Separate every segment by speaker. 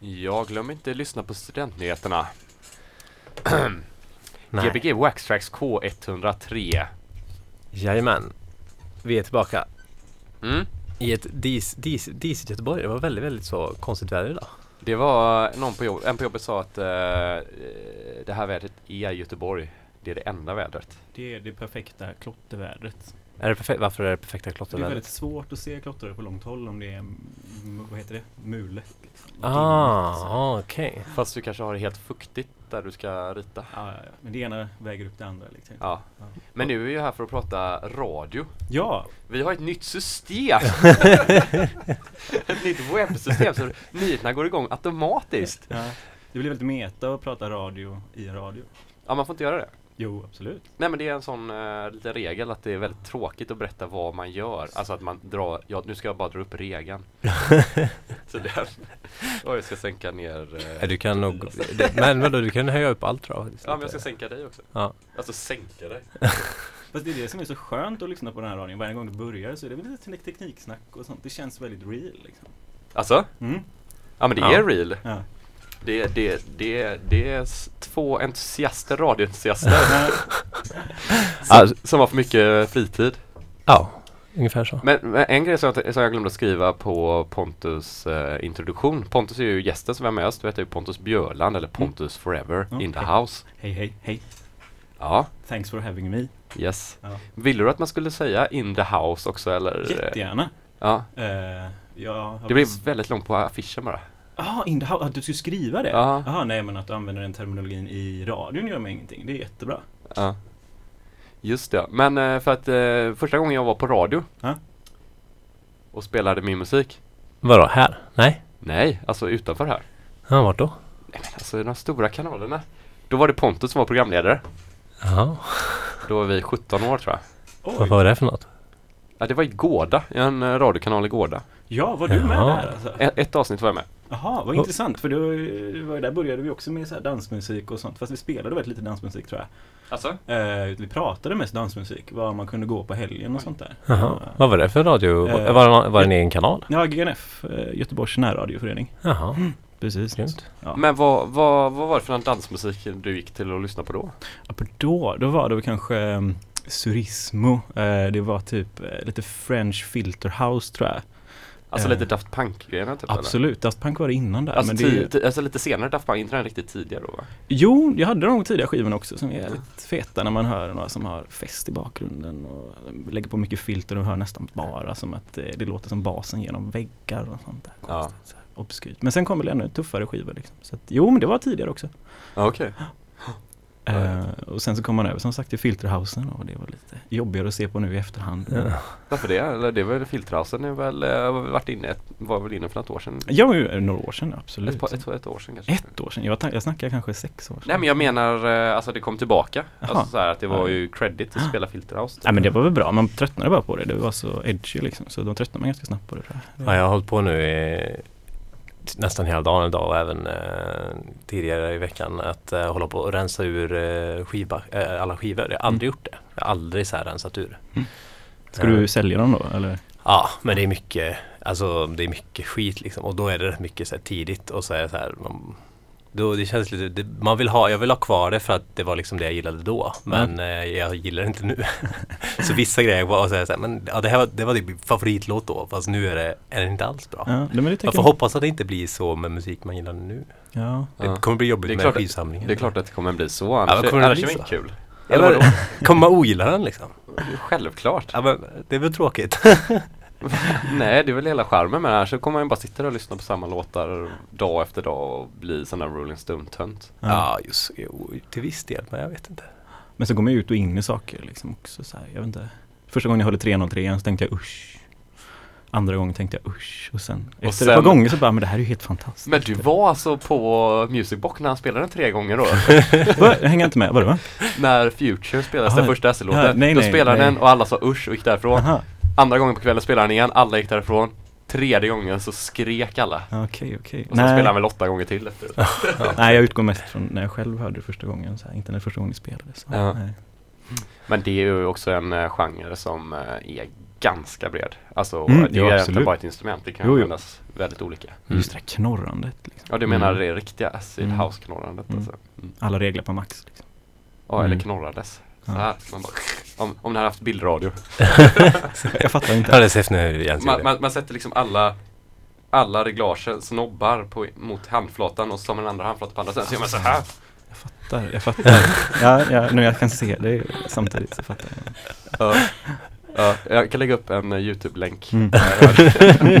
Speaker 1: Ja, glöm inte att lyssna på studentnyheterna. Gbg Waxtrax K103.
Speaker 2: Jajamän. Vi är tillbaka
Speaker 1: Mm.
Speaker 2: i ett dis, dis, dis Göteborg. Det var väldigt, väldigt så konstigt väder idag.
Speaker 1: Det var någon på jobb, en på jobbet sa att eh, det här vädret är Göteborg. Det är det enda vädret.
Speaker 3: Det är det perfekta klottervädret.
Speaker 2: Är det perfekt? Varför är det perfekta
Speaker 3: Det är väldigt svårt att se klottrare på långt håll om det är, vad heter det, mule. Liksom. Dimmigt, så.
Speaker 2: Ah, okej.
Speaker 1: Fast du kanske har det helt fuktigt där du ska rita.
Speaker 3: Ja, ja, ja. Men det ena väger upp det andra liksom.
Speaker 1: Ja.
Speaker 3: Ja.
Speaker 1: Men nu är vi ju här för att prata radio.
Speaker 3: Ja,
Speaker 1: Vi har ett nytt system! ett nytt webbsystem så nyheterna går igång automatiskt.
Speaker 3: ja. Det blir väldigt meta att prata radio i radio.
Speaker 1: Ja, man får inte göra det.
Speaker 3: Jo, absolut.
Speaker 1: Nej men det är en sån uh, liten regel att det är väldigt tråkigt att berätta vad man gör. Alltså att man drar, ja nu ska jag bara dra upp regeln. så det Oj, jag ska sänka ner. eh,
Speaker 2: Du kan nog, det- men vadå, du kan höja upp allt jag.
Speaker 1: Ja men jag ska sänka dig också.
Speaker 2: Ja.
Speaker 1: Alltså sänka dig.
Speaker 3: Fast det är det som är så skönt att lyssna på den här radion. Varje gång det börjar så är det väl lite te- tekniksnack och sånt. Det känns väldigt real liksom.
Speaker 1: Alltså?
Speaker 3: Mm.
Speaker 1: Ja men det
Speaker 2: Ja.
Speaker 1: är real.
Speaker 3: Ja.
Speaker 1: Det, det, det, det är två entusiaster, radioentusiaster. som,
Speaker 2: Alltså-
Speaker 1: som har för mycket fritid.
Speaker 2: Ja, ungefär så.
Speaker 1: Men, men en grej som jag, som jag glömde att skriva på Pontus eh, introduktion. Pontus är ju gästen som är med oss. Du vet ju Pontus Björland eller Pontus Forever
Speaker 3: Ja,
Speaker 1: in the house.
Speaker 3: Hej, hej, hej.
Speaker 1: Ja,
Speaker 3: Thanks for having me.
Speaker 1: yes.
Speaker 3: Ja.
Speaker 1: Ville du att man skulle säga in the house också eller?
Speaker 3: Jättegärna.
Speaker 1: Ja,
Speaker 3: Uh,
Speaker 1: det blev väldigt långt på affischen bara.
Speaker 3: Ah, in the house. Att du skulle skriva det?
Speaker 1: Ja.
Speaker 3: Jaha, nej men att du använder den terminologin i radion gör mig ingenting. Det är jättebra.
Speaker 1: Ja. Just det. Men eh, för att eh, första gången jag var på radio
Speaker 3: Ja.
Speaker 1: och spelade min musik.
Speaker 2: Vadå, här? Nej?
Speaker 1: Nej, alltså utanför här.
Speaker 2: Ja, vart då?
Speaker 1: Nej men alltså de stora kanalerna. Då var det Pontus som var programledare.
Speaker 2: Jaha,
Speaker 1: Då var vi 17 år tror jag.
Speaker 2: vad var det för något?
Speaker 1: Ja, det var i Gårda, i en eh, radiokanal i Gårda.
Speaker 3: Ja, var du med
Speaker 2: Jaha.
Speaker 3: där alltså?
Speaker 1: Ett, ett avsnitt var jag med.
Speaker 3: Jaha, vad intressant. För då, ju där började vi också med så här dansmusik och sånt. Fast vi spelade väldigt lite dansmusik tror jag.
Speaker 1: Alltså?
Speaker 3: Eh, vi pratade mest dansmusik. Vad man kunde gå på helgen och sånt där.
Speaker 2: Jaha,
Speaker 3: Ja.
Speaker 2: vad var det för radio?
Speaker 3: Eh,
Speaker 2: var, det, var det en egen kanal?
Speaker 3: Ja, GNF, eh, Göteborgs närradioförening.
Speaker 2: Jaha,
Speaker 3: Precis.
Speaker 2: grymt.
Speaker 3: Ja.
Speaker 1: Men vad, vad, vad var det för dansmusik du gick till att lyssna på då?
Speaker 3: Ja, på då, då var det väl kanske um, Surismo. Eh, det var typ eh, lite French Filter House tror jag.
Speaker 1: Alltså
Speaker 3: Eh,
Speaker 1: lite Daft Punk-grejerna typ eller?
Speaker 3: Absolut, Daft Punk var det innan där.
Speaker 1: Alltså,
Speaker 3: men det,
Speaker 1: ti- alltså lite senare Daft Punk, inte den riktigt tidigare då va?
Speaker 3: Jo, jag hade de tidiga skivorna också som är lite feta när man hör några som har fest i bakgrunden och lägger på mycket filter och hör nästan bara som att eh, det låter som basen genom väggar och sånt där.
Speaker 1: Ja.
Speaker 3: Konstigt, här, obskyrt. Men sen kommer det ännu tuffare skivor liksom. Så att, jo, men det var tidigare också.
Speaker 1: Ja, okej.
Speaker 3: Eh, och sen så kom man över som sagt till Filterhausen och det var lite jobbigare att se på nu i efterhand.
Speaker 2: Ja.
Speaker 1: Varför det? Eller det var väl Filterhausen är väl, eh, varit inne, var väl inne för något år sedan?
Speaker 3: Ja, eh, några år sedan absolut.
Speaker 1: Ett, par- ett, ett år sedan kanske?
Speaker 3: Ett år sedan? Jag, jag snackar kanske sex år sedan.
Speaker 1: Nej men jag menar, eh, alltså det kom tillbaka. Alltså så här att det var
Speaker 3: Ja.
Speaker 1: ju credit att spela Filterhouse.
Speaker 3: Nej men det var väl bra, man tröttnade bara på det. Det var så edgy liksom. Så då tröttnade man ganska snabbt på det.
Speaker 2: Ja, jag har hållit på nu i nästan hela dagen idag och även eh, tidigare i veckan att eh, hålla på och rensa ur eh, skiva, eh, alla skivor. Jag har aldrig gjort det. Jag har aldrig så här rensat ur.
Speaker 3: Ska
Speaker 2: Eh,
Speaker 3: du sälja dem då eller?
Speaker 2: Ja, men det är mycket, alltså det är mycket skit liksom och då är det rätt mycket så tidigt och så är det så här, man, då, det känns lite, det, man vill ha, jag vill ha kvar det för att det var liksom det jag gillade då men eh, jag gillar det inte nu. så vissa grejer var så här, så här, men ja, det här var, det var typ favoritlåt då fast nu är det, är det inte alls bra.
Speaker 3: Ja, men det tänker
Speaker 2: får hoppas att det inte blir så med musik man gillar nu.
Speaker 3: Ja.
Speaker 1: Ja.
Speaker 2: Det kommer bli jobbigt
Speaker 1: Det är
Speaker 2: med
Speaker 1: klart att-
Speaker 2: skivsamlingen.
Speaker 1: Det är klart att det kommer bli så,
Speaker 2: Ja,
Speaker 1: annars,
Speaker 2: men kommer det
Speaker 1: annars
Speaker 2: bli
Speaker 1: är det
Speaker 2: så?
Speaker 1: kul.
Speaker 2: Eller kommer man ogilla den liksom?
Speaker 1: Självklart.
Speaker 2: Ja, men det är väl tråkigt.
Speaker 1: Nej, det är väl hela charmen med det här. Så kommer man ju bara sitta där och lyssna på samma låtar dag efter dag och bli sån där Rolling Stone-tönt.
Speaker 3: Ja.
Speaker 2: ja, just jo, till viss del, men jag vet inte.
Speaker 3: Men så går man ju ut och in i saker liksom också så här, jag vet inte. Första gången jag hörde 303 så tänkte jag usch. Andra gången tänkte jag usch. Och sen efter
Speaker 1: sen-
Speaker 3: ett par gånger så bara, men det här är ju helt fantastiskt.
Speaker 1: Men du var alltså på Music Box när han spelade den tre gånger då?
Speaker 3: Va? Jag hänger inte med, vadå?
Speaker 1: när Future spelades,
Speaker 3: Aha.
Speaker 1: den första
Speaker 3: Ja,
Speaker 1: SL-låten.
Speaker 3: nej,
Speaker 1: Då
Speaker 3: nej,
Speaker 1: spelade
Speaker 3: nej.
Speaker 1: den och alla sa usch och gick därifrån.
Speaker 3: Aha,
Speaker 1: Andra gången på kvällen spelade han igen, alla gick därifrån. Tredje gången så skrek alla.
Speaker 3: okej okej.
Speaker 1: Och sen spelade han väl åtta gånger till efter det.
Speaker 3: Nej, jag utgår mest från när jag själv hörde det första gången, så här, inte när första gången ni spelade. Så.
Speaker 1: Ja.
Speaker 3: Nej.
Speaker 1: Men det är ju också en eh, genre som eh, är ganska bred. Alltså
Speaker 3: Mm,
Speaker 1: det är
Speaker 3: jo,
Speaker 1: ju
Speaker 3: absolut.
Speaker 1: bara ett instrument. Det kan
Speaker 3: Jo, jo.
Speaker 1: användas väldigt olika.
Speaker 3: Just det här knorrandet. Liksom.
Speaker 1: Ja du menar
Speaker 2: Mm.
Speaker 1: det riktiga acid
Speaker 3: Mm.
Speaker 1: house knorrandet
Speaker 3: Mm.
Speaker 1: alltså. Mm.
Speaker 3: Alla regler på max. Liksom.
Speaker 1: Ja eller
Speaker 2: Mm.
Speaker 1: knorrades. Så
Speaker 3: Ja.
Speaker 1: här. Man bara, om, om ni hade haft bildradio.
Speaker 3: Jag fattar
Speaker 2: Ja,
Speaker 3: inte.
Speaker 2: det ser nu
Speaker 1: Man, man, man sätter liksom alla alla reglager, snobbar på, mot handflatan och så tar man den andra handflatan på andra sidan. Så gör man så här.
Speaker 3: Jag fattar. Jag fattar. ja, ja, nu jag kan se det samtidigt så fattar jag.
Speaker 1: Ja. Ja, jag kan lägga upp en Youtube-länk.
Speaker 3: Mm.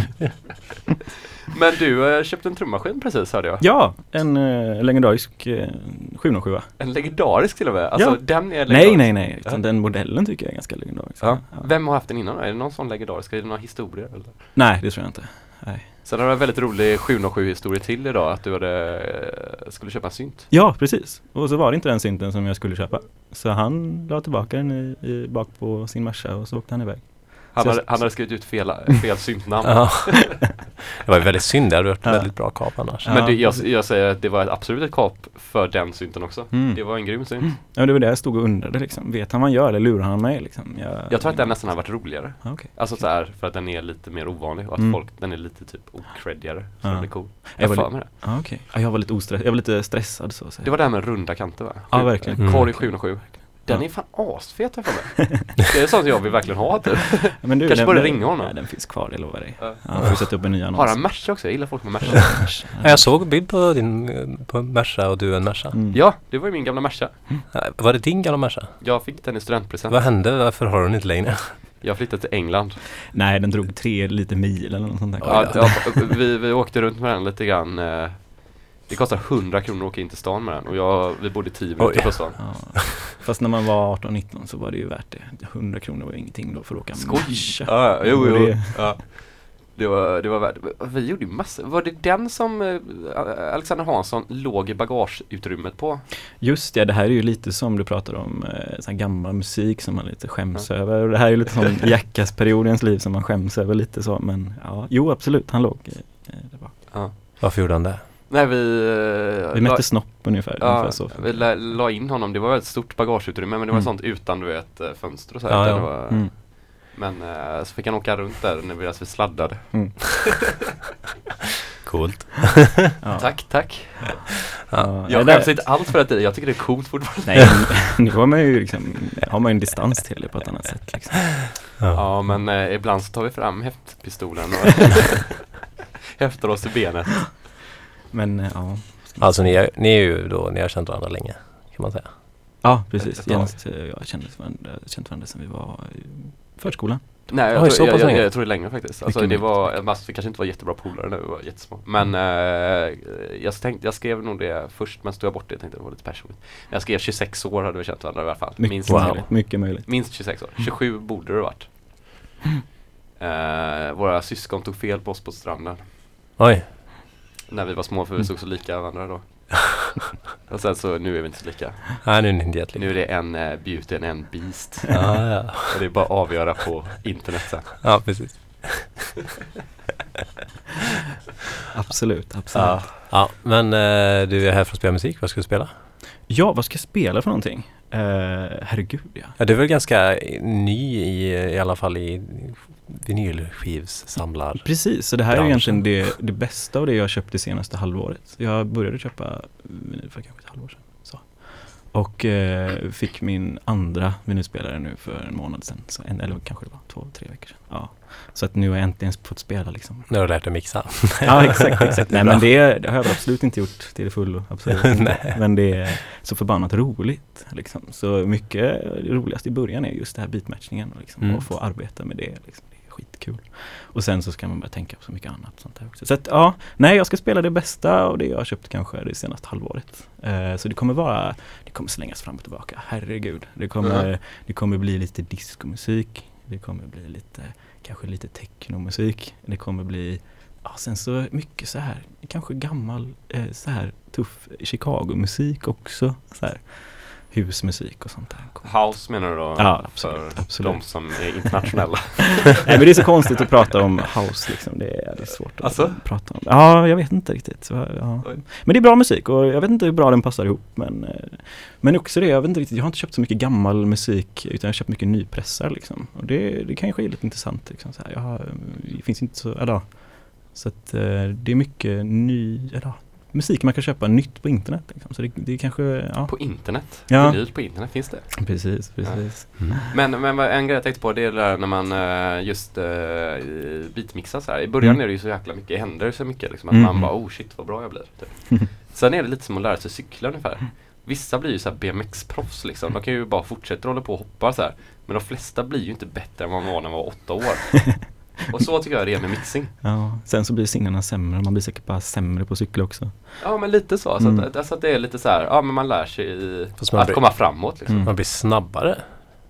Speaker 1: Men du eh, köpte en trummaskin precis hörde jag.
Speaker 3: Ja, en eh, legendarisk eh, 707.
Speaker 1: En legendarisk till och med. Alltså
Speaker 3: Ja.
Speaker 1: den är
Speaker 3: Nej,
Speaker 1: legendarisk.
Speaker 3: nej, nej. Utan
Speaker 1: Ja.
Speaker 3: den modellen tycker jag är ganska legendarisk.
Speaker 1: Ja. Vem har haft den innan? Är det någon sån legendarisk? Är det några historier? Eller?
Speaker 3: Nej, det tror jag inte. Nej.
Speaker 1: Sen har du en väldigt rolig 707 historia till idag. Att du hade, eh, skulle köpa en synt.
Speaker 3: Ja, precis. Och så var det inte den synten som jag skulle köpa. Så han la tillbaka den i, i, bak på sin Merca och så åkte han iväg.
Speaker 1: Han hade, han hade skrivit ut fel, fel syntnamn.
Speaker 2: Ja. det var ju väldigt synd, det hade varit
Speaker 3: Ja.
Speaker 2: väldigt bra kap annars.
Speaker 3: Ja.
Speaker 1: Men det, jag, jag säger att det var ett absolut ett kap för den synten också.
Speaker 3: Mm.
Speaker 1: Det var en grym synt.
Speaker 3: Ja, men det var det jag stod och undrade liksom. Vet han vad han gör eller lurar han mig liksom? Jag,
Speaker 1: Jag tror att den nästan har varit roligare.
Speaker 3: Ja, okej.
Speaker 1: Alltså så här, för att den är lite mer ovanlig och att
Speaker 3: Mm.
Speaker 1: folk, den är lite typ ocreddigare. Så
Speaker 3: Ja.
Speaker 1: den blir cool.
Speaker 3: Jag
Speaker 1: Jag
Speaker 3: var
Speaker 1: mig det.
Speaker 3: Ja, okej. Ja, jag var lite ostressad. Jag var lite stressad så att säga.
Speaker 1: Det var det här med runda kanter va?
Speaker 3: Ja, verkligen.
Speaker 1: eh, Korg
Speaker 3: Mm.
Speaker 1: 707. Den
Speaker 3: Ja.
Speaker 1: är fan asfet jag för mig. Det är sånt jag vill verkligen ha typ.
Speaker 3: Men du,
Speaker 1: Kanske borde
Speaker 3: den-
Speaker 1: ringa honom.
Speaker 3: Ja, den finns kvar, det lovar dig.
Speaker 1: Ja.
Speaker 3: Ja, får sätta upp en ny annons.
Speaker 1: Har han Merca också? Jag gillar folk med Merca.
Speaker 2: Ja, jag såg bild på din eh, på Merca och du en Merca.
Speaker 3: Mm.
Speaker 1: Ja, det var ju min gamla Merca.
Speaker 2: Ja, Var det din gamla Merca?
Speaker 1: Jag fick den i studentpresent.
Speaker 2: Vad hände? Varför har du den inte längre?
Speaker 1: Jag flyttade till England.
Speaker 3: Nej, den drog tre lite mil eller något sånt där.
Speaker 1: Ja, ja, vi, vi åkte runt med den lite grann. Det kostar 100 kronor att åka in till stan med den och jag, vi bodde 10 minuter
Speaker 2: Oj.
Speaker 1: från stan.
Speaker 3: Ja. Fast när man var 18-19 så var det ju värt det. 100 kronor var ingenting då för att åka
Speaker 1: Skoj! Ja, ja, jo, jo.
Speaker 3: det-
Speaker 1: Ja. Det var, det var värt Vi gjorde ju massor. Var det den som eh, Alexander Hansson låg i bagageutrymmet på?
Speaker 3: Just det, det här är ju lite som du pratar om, eh, sån här gammal musik som man lite skäms över. Och det här är ju lite som Jackass-period i ens liv som man skäms över lite så. Men ja, jo absolut, han låg eh, där bak.
Speaker 2: Varför gjorde han det?
Speaker 1: Nej vi eh,
Speaker 3: Vi
Speaker 1: la-
Speaker 3: mätte snopp ungefär.
Speaker 1: Ja,
Speaker 3: ungefär så.
Speaker 1: vi la, la in honom, det var ett stort bagageutrymme men det var
Speaker 3: Mm.
Speaker 1: sånt utan du vet eh, fönster och så här.
Speaker 2: Ja, ja.
Speaker 1: Det var,
Speaker 3: Mm.
Speaker 1: Men eh, så fick han åka runt där när vi, alltså, vi sladdade.
Speaker 3: Mm.
Speaker 2: Coolt.
Speaker 3: Ja.
Speaker 1: Tack, tack.
Speaker 3: Ja,
Speaker 1: Jag
Speaker 3: det-
Speaker 1: skäms inte alls för att jag tycker det är coolt fortfarande.
Speaker 3: Nej, nu har man ju liksom, har man en distans till det på ett annat sätt. Liksom.
Speaker 1: Ja men eh, ibland så tar vi fram häftpistolen och häftar oss i benet.
Speaker 3: Men eh, ja.
Speaker 2: Alltså ni är, ni är ju då, ni har känt varandra länge kan man säga.
Speaker 3: Ja, precis. Jens, eh, jag kände varandra, känt varandra sedan vi var i förskolan.
Speaker 1: Nej jag,
Speaker 2: Oj, så
Speaker 1: tror, jag, jag,
Speaker 2: länge?
Speaker 1: jag, tror det är längre faktiskt. Alltså det var, alltså, vi kanske inte var jättebra polare när vi var jättesmå. Men eh, jag, tänkte, jag skrev nog det först men så tog jag bort det. Jag tänkte det var lite personligt. Men jag skrev 26 år hade vi känt varandra i alla fall.
Speaker 3: Mycket
Speaker 1: Minst,
Speaker 2: Wow.
Speaker 3: möjligt. Mycket möjligt.
Speaker 1: minst 26 år. 27 borde det varit. Eh, våra syskon tog fel på oss på stranden.
Speaker 2: Oj.
Speaker 1: När vi var små för vi såg så lika varandra då. Och sen så nu är vi inte så lika.
Speaker 2: Nej, nu är ni inte jättelika.
Speaker 1: Nu är det en uh, beauty och en beast.
Speaker 2: Ja, ja.
Speaker 1: Och det är bara att avgöra på internet sen.
Speaker 2: ja, precis.
Speaker 3: Absolut, absolut.
Speaker 2: Ja, men eh, du är här för att spela musik. Vad ska du spela?
Speaker 3: Ja, vad ska jag spela för någonting? Uh, herregud ja.
Speaker 2: Ja, du är väl ganska ny i, i alla fall i vinylskivssamlar.
Speaker 3: Precis, så det här är
Speaker 2: Branschen.
Speaker 3: egentligen det, det bästa av det jag köpt det senaste halvåret. Jag började köpa vinyl för kanske ett halvår sedan. Så. Och eh, fick min andra vinylspelare nu för en månad sedan. Så en, eller kanske det var två, tre veckor sedan. Ja. Så att nu har jag äntligen fått spela liksom.
Speaker 2: Nu har du lärt dig mixa.
Speaker 3: Ja exakt, exakt. Nej men det, det har jag absolut inte gjort till det fullo. Absolut inte.
Speaker 2: Nej.
Speaker 3: Men det är så förbannat roligt. Liksom. Så mycket roligast i början är just det här beatmatchningen. Liksom,
Speaker 2: Mm.
Speaker 3: Och få arbeta med det. Liksom. Skitkul. Och sen så ska man börja tänka på så mycket annat. Sånt där också. Så att ja, nej jag ska spela det bästa av det jag har köpt kanske det senaste halvåret. Eh, så det kommer vara, det kommer slängas fram och tillbaka. Herregud. Det kommer,
Speaker 1: Mm.
Speaker 3: det kommer bli lite diskomusik. Det kommer bli lite, kanske lite technomusik. Det kommer bli Ja, sen så mycket så här, kanske gammal, eh, så här tuff Chicago-musik också. Så här. Husmusik och sånt där.
Speaker 1: House menar du då?
Speaker 3: Ja,
Speaker 1: för
Speaker 3: absolut, absolut.
Speaker 1: de som är internationella.
Speaker 3: Nej men det är så konstigt att prata om house liksom. Det är, det är svårt att
Speaker 1: Alltså?
Speaker 3: prata om. Ja, jag vet inte riktigt. Ja. Men det är bra musik och jag vet inte hur bra den passar ihop. Men, eh, men också det, jag vet inte riktigt. Jag har inte köpt så mycket gammal musik utan jag har köpt mycket nypressar liksom. Och det, det kanske är lite intressant liksom. Så här, jag har, det finns inte så, eller, så att eh, det är mycket ny, eller, musik man kan köpa nytt på internet. Liksom. Så det, det är kanske, ja.
Speaker 1: På internet?
Speaker 3: Ja.
Speaker 1: Vinyl på internet, finns det?
Speaker 3: Precis, precis.
Speaker 1: Men, men vad- en grej jag tänkte på det är det där när man eh, just uh, beatmixar så här. I början
Speaker 3: Mm.
Speaker 1: är det ju så jäkla mycket, händer så mycket liksom att
Speaker 3: Mm.
Speaker 1: man bara oh shit vad bra jag blir. Typ. Sen är det lite som att lära sig cykla ungefär. Vissa blir ju så här BMX-proffs liksom. De kan ju bara fortsätta hålla på och hoppa så här. Men de flesta blir ju inte bättre än vad man var när man var åtta år. och så tycker jag det är med mixing.
Speaker 3: Ja, sen så blir signena sämre. Man blir säkert bara sämre på cykel också.
Speaker 1: Ja men lite så.
Speaker 3: Mm.
Speaker 1: att, alltså att det är lite så här, ja men man lär sig i att
Speaker 2: blir-
Speaker 1: komma framåt liksom.
Speaker 3: Mm.
Speaker 2: Man blir snabbare.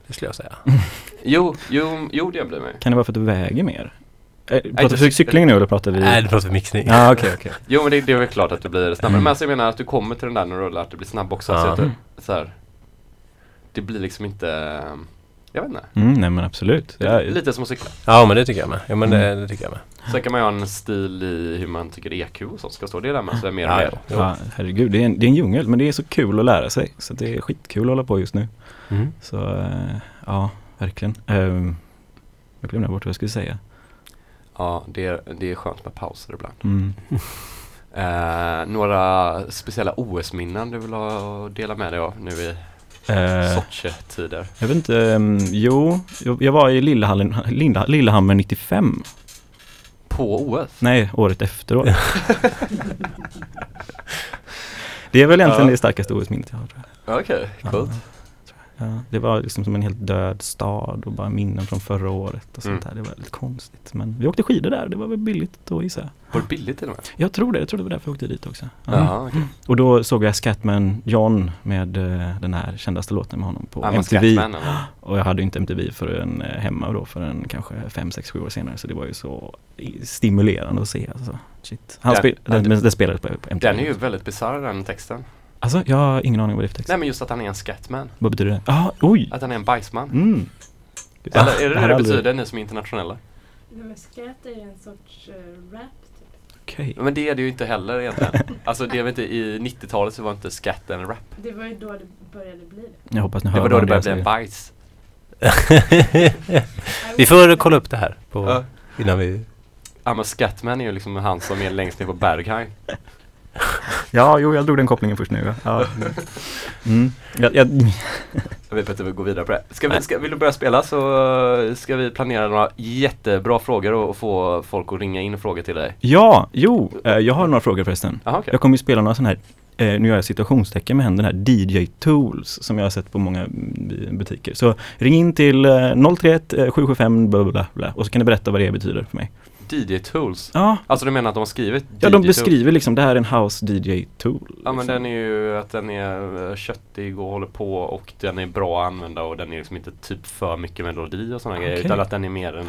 Speaker 2: Det skulle jag säga.
Speaker 1: Jo, jo, jo det blir man.
Speaker 3: Kan det vara för att du väger mer?
Speaker 1: Inte
Speaker 3: pratar vi cykling nu eller pratar vi?
Speaker 2: Nej, du pratar mixning.
Speaker 3: Ja, okej, okej.
Speaker 1: Jo men det, det är väl klart att du blir snabbare. Men alltså jag menar att du kommer till den där när du har lärt dig bli snabb också.
Speaker 2: Ja.
Speaker 1: Så att du, så här, det blir liksom inte, jag vet inte.
Speaker 3: Mm, nej men absolut. Ja,
Speaker 1: Lite som att cykla.
Speaker 2: Ja, men det tycker jag med. Ja, men det,
Speaker 3: Mm.
Speaker 2: det tycker jag med.
Speaker 1: Sen kan man ju ha en stil i hur man tycker EQ och sånt ska stå. Det är där man så är mer och
Speaker 2: Ja,
Speaker 1: mer.
Speaker 2: ja.
Speaker 3: ja, herregud, det är, en, det är en djungel men det är så kul att lära sig. Så det är skitkul att hålla på just nu.
Speaker 2: Mm.
Speaker 3: Så eh, ja, verkligen. Um, jag glömde bort vad jag skulle säga.
Speaker 1: Ja, det är, det är skönt med pauser ibland.
Speaker 3: Mm.
Speaker 1: Eh, några speciella OS-minnen du vill ha, dela med dig av nu i
Speaker 3: Eh,
Speaker 1: Sochi-tider?
Speaker 3: jag vet inte, ehm, jo, jag, var i Lillehallen, Lilla, Lillehammer 95.
Speaker 1: På OS?
Speaker 3: Nej, året efteråt. det är väl egentligen
Speaker 1: Ja.
Speaker 3: det starkaste OS-minnet jag har.
Speaker 1: Okej,
Speaker 3: Ja.
Speaker 1: coolt.
Speaker 3: Ja, det var liksom som en helt död stad och bara minnen från förra året och sånt
Speaker 1: Mm.
Speaker 3: där. Det var lite konstigt. Men vi åkte skidor där, det var väl billigt då gissar jag.
Speaker 1: Var det billigt till och med?
Speaker 3: Jag tror det, jag tror det var därför jag åkte dit också. Ja.
Speaker 1: Jaha, okej.
Speaker 3: Och då såg jag Scatman John med eh, den här kändaste låten med honom på
Speaker 1: Ja, men
Speaker 3: MTV.
Speaker 1: Scatman?
Speaker 3: Och jag hade inte MTV förrän eh, hemma då förrän kanske 5, 6, 7 år senare. Så det var ju så stimulerande att se. Alltså. Shit. Han
Speaker 1: Den-
Speaker 3: spel, den, den, den spelades på, på MTV.
Speaker 1: Den är ju väldigt bisarr den texten.
Speaker 3: Alltså jag har ingen aning vad det är för text.
Speaker 1: Nej men just att han är en scatman.
Speaker 3: Vad betyder det? Ah, oj!
Speaker 1: Att han är en bajsman.
Speaker 3: Mm.
Speaker 1: Eller är det det det
Speaker 3: aldrig-
Speaker 1: betyder, ni som är internationella?
Speaker 4: Nej, men scat är en sorts uh, rap typ.
Speaker 3: Okej.
Speaker 1: Men det är det ju inte heller egentligen. Alltså det var inte, i 90-talet så var inte scat en rap.
Speaker 4: Det var ju då det började bli det.
Speaker 3: Jag hoppas ni
Speaker 1: Det
Speaker 3: hör
Speaker 1: var då det började bli en bajs.
Speaker 2: Vi får kolla upp det här på,
Speaker 1: Ja.
Speaker 2: innan vi...
Speaker 1: Ja men scatman är ju liksom han som är längst ner på Berghain.
Speaker 3: Ja, jo jag drog den kopplingen först nu. Ja. Mm. Jag, jag,
Speaker 1: Jag vet inte om vi går vidare på det. Ska vi, ska, vill du börja spela så uh, ska vi planera några jättebra frågor och, och få folk att ringa in frågor till dig.
Speaker 3: ja, jo, eh, jag har några frågor förresten.
Speaker 1: Jaha okej.
Speaker 3: Jag kommer ju spela några sådana här, eh, nu gör jag situationstecken med händerna här, DJ Tools som jag har sett på många mm, butiker. Så ring in till eh, 031 eh, 775 bla, bla, bla, bla och så kan du berätta vad det betyder för mig.
Speaker 1: DJ Tools.
Speaker 3: Ja,
Speaker 1: Alltså du menar att de har skrivit
Speaker 3: ja
Speaker 1: DJ
Speaker 3: de
Speaker 1: Tools?
Speaker 3: beskriver liksom, det här är en House DJ Tool.
Speaker 1: Ja men
Speaker 3: liksom.
Speaker 1: den är ju att den är eh, köttig och håller på och den är bra att använda och den är liksom inte typ för mycket melodi och sådana grejer
Speaker 3: Okej.
Speaker 1: utan att den är mer en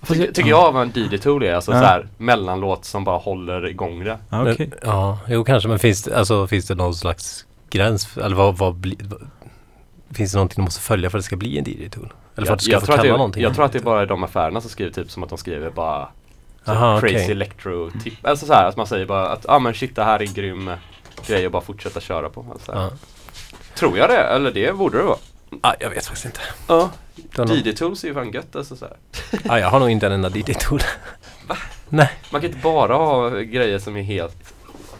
Speaker 3: Fast
Speaker 1: Tycker, tycker jag vad en DJ-tool är, alltså
Speaker 3: Ja.
Speaker 1: så här mellanlåt som bara håller igång det.
Speaker 3: Ja, okej.
Speaker 2: Men, ja, jo kanske, men finns det, alltså, finns det någon slags gräns? Eller vad, vad bli, vad, Finns det någonting du måste följa för att det ska bli en DJ-tool? Eller för att du ska
Speaker 1: jag,
Speaker 2: få kalla
Speaker 1: det,
Speaker 2: någonting?
Speaker 1: jag tror att det är bara de affärerna som skriver typ som att de skriver bara
Speaker 2: Aha,
Speaker 1: crazy
Speaker 2: okej.
Speaker 1: electro tip. Alltså så här att man säger bara att ja ah, men shit det här är grym grej att bara fortsätta köra på. Alltså,
Speaker 2: Ja.
Speaker 1: Tror jag det? Eller det borde det vara.
Speaker 2: Ah, jag vet faktiskt inte.
Speaker 1: Ja.
Speaker 2: Någon-
Speaker 1: DJ-tools är ju fan gött alltså så här.
Speaker 2: Ah, jag har nog inte en enda DJ-tool.
Speaker 1: Man kan inte bara ha grejer som är helt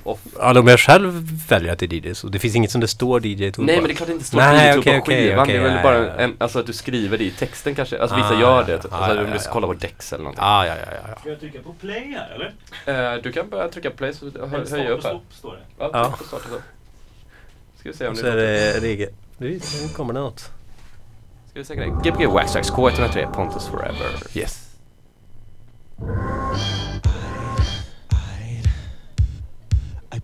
Speaker 1: off.
Speaker 2: Ja, om jag själv väljer att det är DJ så det finns inget som det står DJ-tool
Speaker 1: Nej
Speaker 2: på.
Speaker 1: men det är klart det inte står
Speaker 2: Nej,
Speaker 1: DJ-tool
Speaker 2: okej,
Speaker 1: på
Speaker 2: okej,
Speaker 1: skivan.
Speaker 2: okej,
Speaker 1: det är väl
Speaker 2: ja,
Speaker 1: bara. En, alltså att du skriver det i texten kanske. Alltså vissa
Speaker 2: Ah,
Speaker 1: gör
Speaker 2: ja,
Speaker 1: det.
Speaker 2: ja.
Speaker 1: Alltså
Speaker 2: Ah, ja,
Speaker 1: om du ska
Speaker 2: ja.
Speaker 1: kolla på Dex eller någonting.
Speaker 2: Ah, ja, ja, ja, ja.
Speaker 5: Ska jag trycka på play här eller?
Speaker 1: Eh, du kan börja trycka play så hö,
Speaker 5: start
Speaker 1: upp här.
Speaker 5: stopp står det.
Speaker 1: Ja,
Speaker 2: Ja.
Speaker 1: på start så. Ska vi se om
Speaker 2: Och
Speaker 1: det
Speaker 2: så är
Speaker 1: låter.
Speaker 2: det regel. Nu nu kommer det något.
Speaker 1: Ska vi säkra det? Gbg Waxtrax K103 Pontus Forever.
Speaker 2: Yes.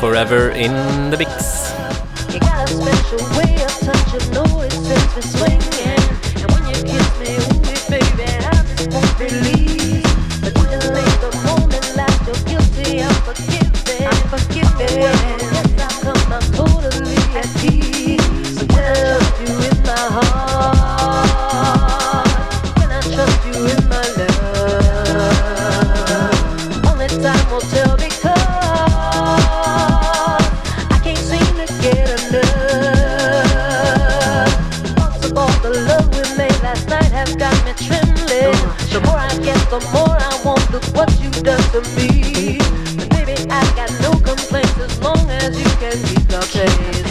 Speaker 2: forever in the
Speaker 6: big I the more I want. Look what you to me. But baby, I got no complaints as long as you can keep your place.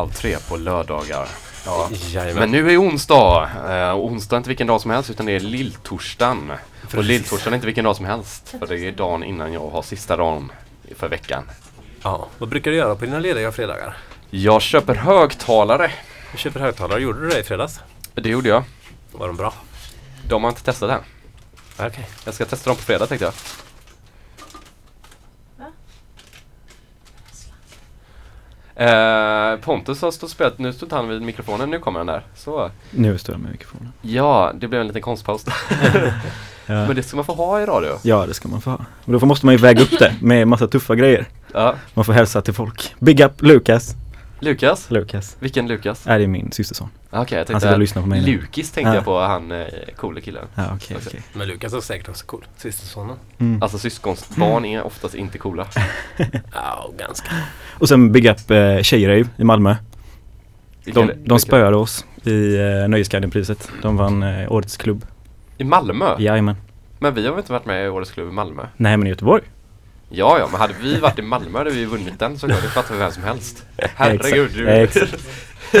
Speaker 1: Halv tre på lördagar. Ja.
Speaker 2: Jajamän.
Speaker 1: Men nu är onsdag. Eh, onsdag är inte vilken dag som helst utan det är lilltorsdagen. Och lilltorsdagen är inte vilken dag som helst. För det är dagen innan jag har sista dagen för veckan.
Speaker 2: Ja. Vad brukar du göra på dina lediga fredagar?
Speaker 1: Jag köper högtalare.
Speaker 2: Du köper högtalare. Gjorde du det i fredags?
Speaker 1: Det gjorde jag.
Speaker 2: Var de bra?
Speaker 1: De har inte testat än.
Speaker 2: Okej.
Speaker 1: Jag ska testa dem på fredag tänkte jag. Eh, Pontus har stått och spelat, nu stod han vid mikrofonen, nu kommer han där. Så.
Speaker 3: Nu står jag med mikrofonen.
Speaker 1: Ja, det blev en liten konstpaus.
Speaker 3: Ja.
Speaker 1: Men det ska man få ha i radio.
Speaker 3: ja, det ska man få ha. Och då måste man ju väga upp det med massa tuffa grejer.
Speaker 1: Ja.
Speaker 3: Man får hälsa till folk. Big up Lukas.
Speaker 1: Lukas?
Speaker 3: Lukas.
Speaker 1: Vilken Lukas?
Speaker 3: Är det min systerson.
Speaker 1: Okej, jag
Speaker 3: Han
Speaker 1: tänkte
Speaker 3: sitter och lyssnar på mig nu.
Speaker 1: Lukis tänkte
Speaker 3: Ja.
Speaker 1: jag på, han eh, coole killen.
Speaker 3: Ja, okej,
Speaker 1: Också.
Speaker 3: okej.
Speaker 2: Men Lukas är säkert också cool. Systersonen.
Speaker 3: Mm.
Speaker 1: Alltså syskonsbarn är oftast inte coola.
Speaker 2: Ja, ganska.
Speaker 3: Och sen Big up eh, Tjejrave i Malmö.
Speaker 1: Vilka-
Speaker 3: De, de spöade oss i eh, Nöjesguiden-priset. De vann eh, årets klubb.
Speaker 1: I Malmö?
Speaker 3: Jajamän.
Speaker 1: Men vi har väl inte varit med i Årets Klubb i Malmö?
Speaker 3: Nej men i Göteborg.
Speaker 1: Ja, ja, men hade vi varit i Malmö hade vi vunnit den såklart. Det fattar vem som helst. Herregud. Du.
Speaker 3: Exakt.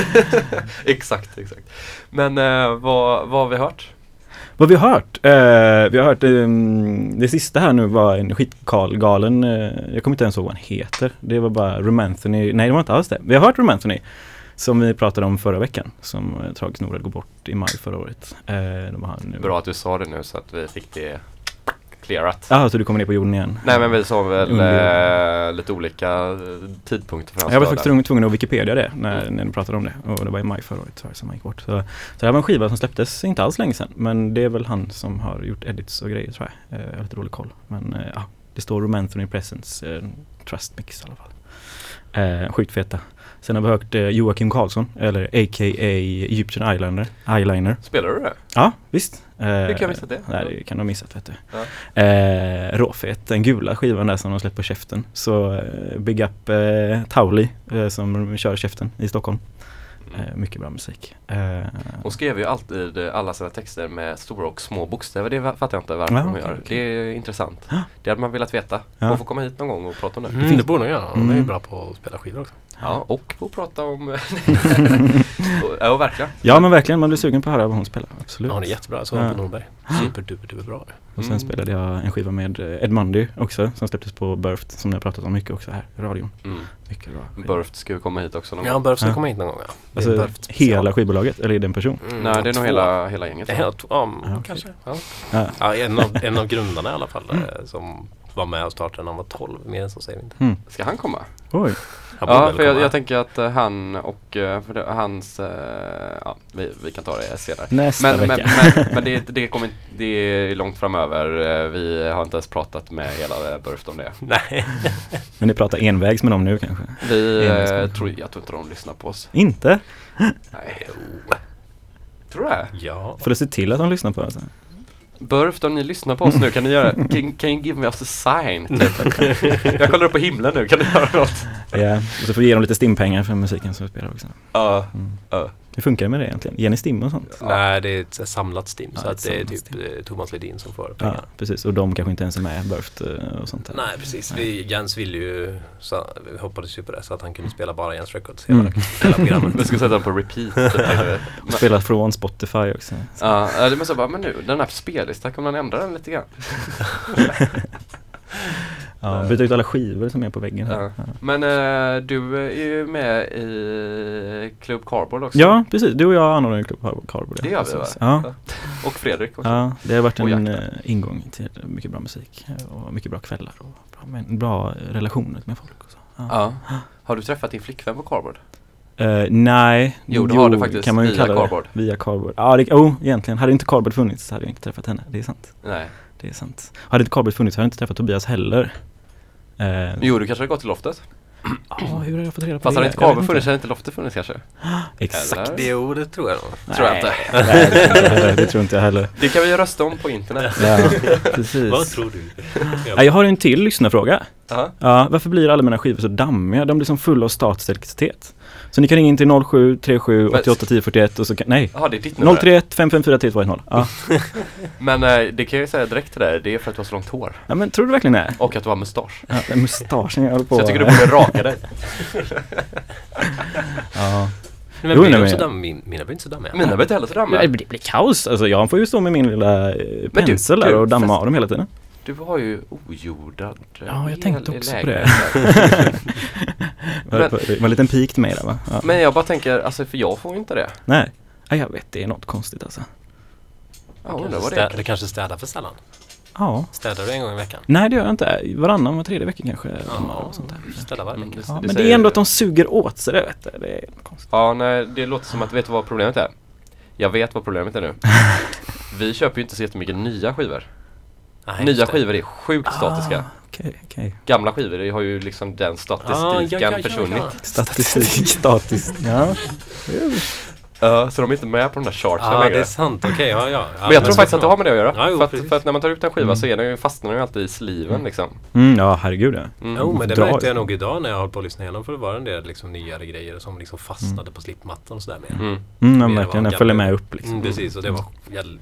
Speaker 1: exakt, exakt. Men eh, vad, vad har vi hört?
Speaker 3: Vad vi har hört? Eh, vi har hört ehm, det sista här nu var en skitgalen, uh, jag kommer inte ens ihåg vad han heter. Det var bara Romanthony, nej det var inte alls det. Vi har hört Romanthony som vi pratade om förra veckan som uh, tragiskt nog går bort i maj förra året. Uh, de har nu...
Speaker 1: Bra att du sa det nu så att vi fick det clearat.
Speaker 3: Ja, så du kommer ner på jorden igen?
Speaker 1: Nej men vi sa väl eh, lite olika eh, tidpunkter för hans
Speaker 3: Jag var faktiskt
Speaker 1: där.
Speaker 3: tvungen, att Wikipedia det när,
Speaker 1: Mm.
Speaker 3: när ni pratade om det och det var i maj förra året tyvärr som han gick bort. Så, så det här var en skiva som släpptes inte alls länge sedan men det är väl han som har gjort edits och grejer tror jag. Eh, Jag har lite dålig koll men eh, ja, det står Romanthony Presence eh, Trust Mix i alla fall. Eh, sjukt feta. Sen har vi hört eh, Joakim Karlsson eller a.k.a. Egyptian Eyeliner. Eyeliner.
Speaker 1: Spelar du det?
Speaker 3: Ja, visst. Eh,
Speaker 1: Hur kan jag missa det?
Speaker 3: Nej, det kan du ha missat vet du.
Speaker 1: Ja.
Speaker 3: Eh, råfet, den gula skivan där som de släpper på käften. Så eh, Big Up eh, Tauli eh, som kör käften i Stockholm. Eh, mycket bra musik. Eh,
Speaker 1: Hon skrev ju alltid alla sina texter med stora och små bokstäver. Det fattar jag inte varför
Speaker 3: Ja,
Speaker 1: hon gör.
Speaker 3: okej.
Speaker 1: Det är intressant. Det hade man velat veta.
Speaker 3: Ja.
Speaker 1: Hon får komma hit någon gång och prata om det.
Speaker 2: Mm, det borde hon göra. Hon är ju
Speaker 3: Mm.
Speaker 2: bra på att spela skivor också.
Speaker 1: Ja, och få prata om... ja, verkligen.
Speaker 3: ja men verkligen, man blir sugen på att höra vad hon spelar. Absolut.
Speaker 2: Ja, hon är jättebra. Så
Speaker 3: Ja.
Speaker 2: på Norberg. Superduper bra.
Speaker 3: Och sen
Speaker 1: Mm.
Speaker 3: spelade jag en skiva med eh, Ed Mundy också som släpptes på Birthed som ni har pratat om mycket också här i radion.
Speaker 1: Mm.
Speaker 3: Mycket bra.
Speaker 1: Birthed ska ju komma hit också någon
Speaker 2: Ja,
Speaker 1: gång.
Speaker 2: Burf ska
Speaker 3: Ja.
Speaker 2: komma hit någon gång ja.
Speaker 3: Alltså
Speaker 2: Burf special.
Speaker 3: hela skivbolaget eller är det en person?
Speaker 2: Mm,
Speaker 1: Nej, det är nog hela, hela gänget.
Speaker 2: Ja, mm,
Speaker 3: Ja,
Speaker 2: kanske. Ja.
Speaker 3: Ja.
Speaker 2: Ja, en, av, en av grundarna i alla fall eh, som var med och startade när han var 12. Mer än så säger vi inte.
Speaker 3: Mm.
Speaker 1: Ska han komma?
Speaker 3: Oj.
Speaker 1: Ja, för jag, jag tänker att eh, han och för det, hans, eh, ja, vi, vi kan ta det senare.
Speaker 3: Nästa
Speaker 1: Men, men,
Speaker 3: vecka.
Speaker 1: men, men det, det, kommer, det är långt framöver. Vi har inte ens pratat med hela Burft om det.
Speaker 2: Nej.
Speaker 3: Men ni pratar envägs med dem nu kanske?
Speaker 1: Vi tror, jag tror inte de lyssnar på oss.
Speaker 3: Inte?
Speaker 1: Nej. Tror du det?
Speaker 2: Ja.
Speaker 3: Får du se till att de lyssnar på oss?
Speaker 1: Burft, om ni lyssnar på oss nu kan ni göra, can, can you give me us a sign? Typ. jag kollar upp på himlen nu, kan du göra något?
Speaker 3: Ja, och så får vi ge dem lite stimpengar för musiken som vi spelar också.
Speaker 1: Ja,
Speaker 3: Mm.
Speaker 1: ja.
Speaker 3: Hur funkar det med det egentligen? Ger ni stim och sånt?
Speaker 2: Nej, det är ett samlat Steam.
Speaker 3: Ja,
Speaker 2: så att det är typ
Speaker 3: Steam.
Speaker 2: eh, Thomas Ledin som får
Speaker 3: Ja,
Speaker 2: pengar.
Speaker 3: precis. Och de kanske inte ens är med, Burft och sånt där.
Speaker 2: Nej, precis. Vi, Jens ville ju, så, vi hoppades ju på det så att han kunde spela bara Jens Records hela,
Speaker 3: Mm.
Speaker 2: hela programmet.
Speaker 1: Vi ska sätta den på repeat.
Speaker 3: Spelar från Spotify också. Så.
Speaker 1: Ja, ja, det måste jag bara, men nu, den här spellistan, kan man ändra den lite grann?
Speaker 3: Ja, byta ut alla skivor som är på väggen här.
Speaker 1: Ja.
Speaker 3: Ja.
Speaker 1: Men eh, du är ju med i Club Cardboard också.
Speaker 3: Ja, precis. Du och jag anordnar ju Club Cardboard.
Speaker 1: Det gör vi va?
Speaker 3: Ja.
Speaker 1: Och Fredrik också.
Speaker 3: ja, det har varit
Speaker 1: Och
Speaker 3: en
Speaker 1: jakten.
Speaker 3: eh, ingång till mycket bra musik och mycket bra kvällar och bra, bra relationer med folk. Och så. Ja.
Speaker 1: Har du träffat din flickvän på Cardboard?
Speaker 3: Eh, nej,
Speaker 1: Jo, det har du faktiskt,
Speaker 3: kan man ju
Speaker 1: via
Speaker 3: kalla det.
Speaker 1: Cardboard.
Speaker 3: Via Cardboard. Ja, det, oh, egentligen. Hade inte Cardboard funnits så hade jag inte träffat henne. Det är sant.
Speaker 1: Nej.
Speaker 3: Det är sant. Hade inte Cardboard funnits hade jag inte träffat Tobias heller. Eh,
Speaker 1: Jo, du kanske hade gått till loftet?
Speaker 3: Ja, hur har jag fått reda på
Speaker 1: Fast
Speaker 3: det?
Speaker 1: hade inte Cardboard funnits hade inte loftet funnits kanske?
Speaker 3: Exakt.
Speaker 1: Eller?
Speaker 2: Det, jo, det tror jag nog.
Speaker 1: tror jag inte.
Speaker 3: Nej, det tror inte jag heller. Det tror inte jag heller.
Speaker 1: Det kan vi ju rösta om på internet.
Speaker 3: Ja, precis.
Speaker 2: Vad tror du?
Speaker 3: Ja, jag har en till lyssnarfråga.
Speaker 1: Ja.
Speaker 3: Ja, varför blir alla mina skivor så dammiga? De blir som fulla av statisk elektricitet. Så ni kan ringa in till 0737 88 10 41 och så kan, nej.
Speaker 1: Jaha, det är ditt nummer.
Speaker 3: 031 554 320. Ja.
Speaker 1: Men eh, det kan jag ju säga direkt till dig, det är för att du har så långt hår.
Speaker 3: ja, men tror du verkligen det?
Speaker 1: Och att du har mustasch.
Speaker 3: Ja, mustaschen jag håller på
Speaker 1: Så jag tycker du borde raka dig.
Speaker 3: Ja.
Speaker 2: Men
Speaker 3: Jo,
Speaker 2: blir
Speaker 3: nej, men-
Speaker 2: damm, min, mina blir inte så dammiga.
Speaker 1: Mina blir inte heller så dammiga.
Speaker 3: Det blir, kaos. Alltså jag får ju stå med min lilla eh, pensel där
Speaker 1: du,
Speaker 3: och damma
Speaker 1: fast-
Speaker 3: av dem hela tiden.
Speaker 1: Du har ju ojordad eh,
Speaker 3: Ja, jag tänkte också på. Det var, det var en liten pik till mig där va? Ja.
Speaker 1: Men jag bara tänker, alltså för jag får ju inte det.
Speaker 3: Nej. Ja, jag vet, det är något konstigt alltså.
Speaker 1: Jag undrar
Speaker 2: Kanske
Speaker 1: vad det är.
Speaker 2: du kanske städar för sällan?
Speaker 3: Ja.
Speaker 2: Städar du en gång i veckan?
Speaker 3: Nej det gör jag inte. Varannan, var tredje vecka kanske. där.
Speaker 2: Städar varje
Speaker 1: Mm,
Speaker 2: vecka.
Speaker 3: Ja,
Speaker 1: det
Speaker 3: men det är ändå att de suger åt sig det vet du. Det är konstigt.
Speaker 1: Ja, nej, det låter som att, vet du vad problemet är? Jag vet vad problemet är nu. Vi köper ju inte så jättemycket nya skivor.
Speaker 2: Nej,
Speaker 1: nya skivor är sjukt statiska.
Speaker 3: Ah, Okej, okej.
Speaker 1: Gamla skivor har ju liksom den statistiken
Speaker 2: Ah, ja, ja, ja,
Speaker 1: försvunnit.
Speaker 3: Statistik, statiskt. Ja.
Speaker 1: Ja, så de är inte med på de där chartsen
Speaker 2: Ja,
Speaker 1: längre.
Speaker 2: det är sant. Okej, ja, ja. ja.
Speaker 1: men jag tror faktiskt att det har med det att göra.
Speaker 2: Ja, jo,
Speaker 1: för, att, för att när man tar ut en skiva
Speaker 3: Mm.
Speaker 1: så är den ju, fastnar den ju alltid i sliven liksom.
Speaker 3: Mm, ja, herregud ja.
Speaker 1: Mm.
Speaker 2: Jo, men det
Speaker 3: Dra
Speaker 2: märkte jag nog idag när jag höll på att lyssna igenom för det var en del liksom nyare grejer som liksom fastnade på slipmattan och sådär mer.
Speaker 1: Mm.
Speaker 3: Mm, ja, verkligen. Den följer med upp liksom.
Speaker 2: Mm, precis, och det var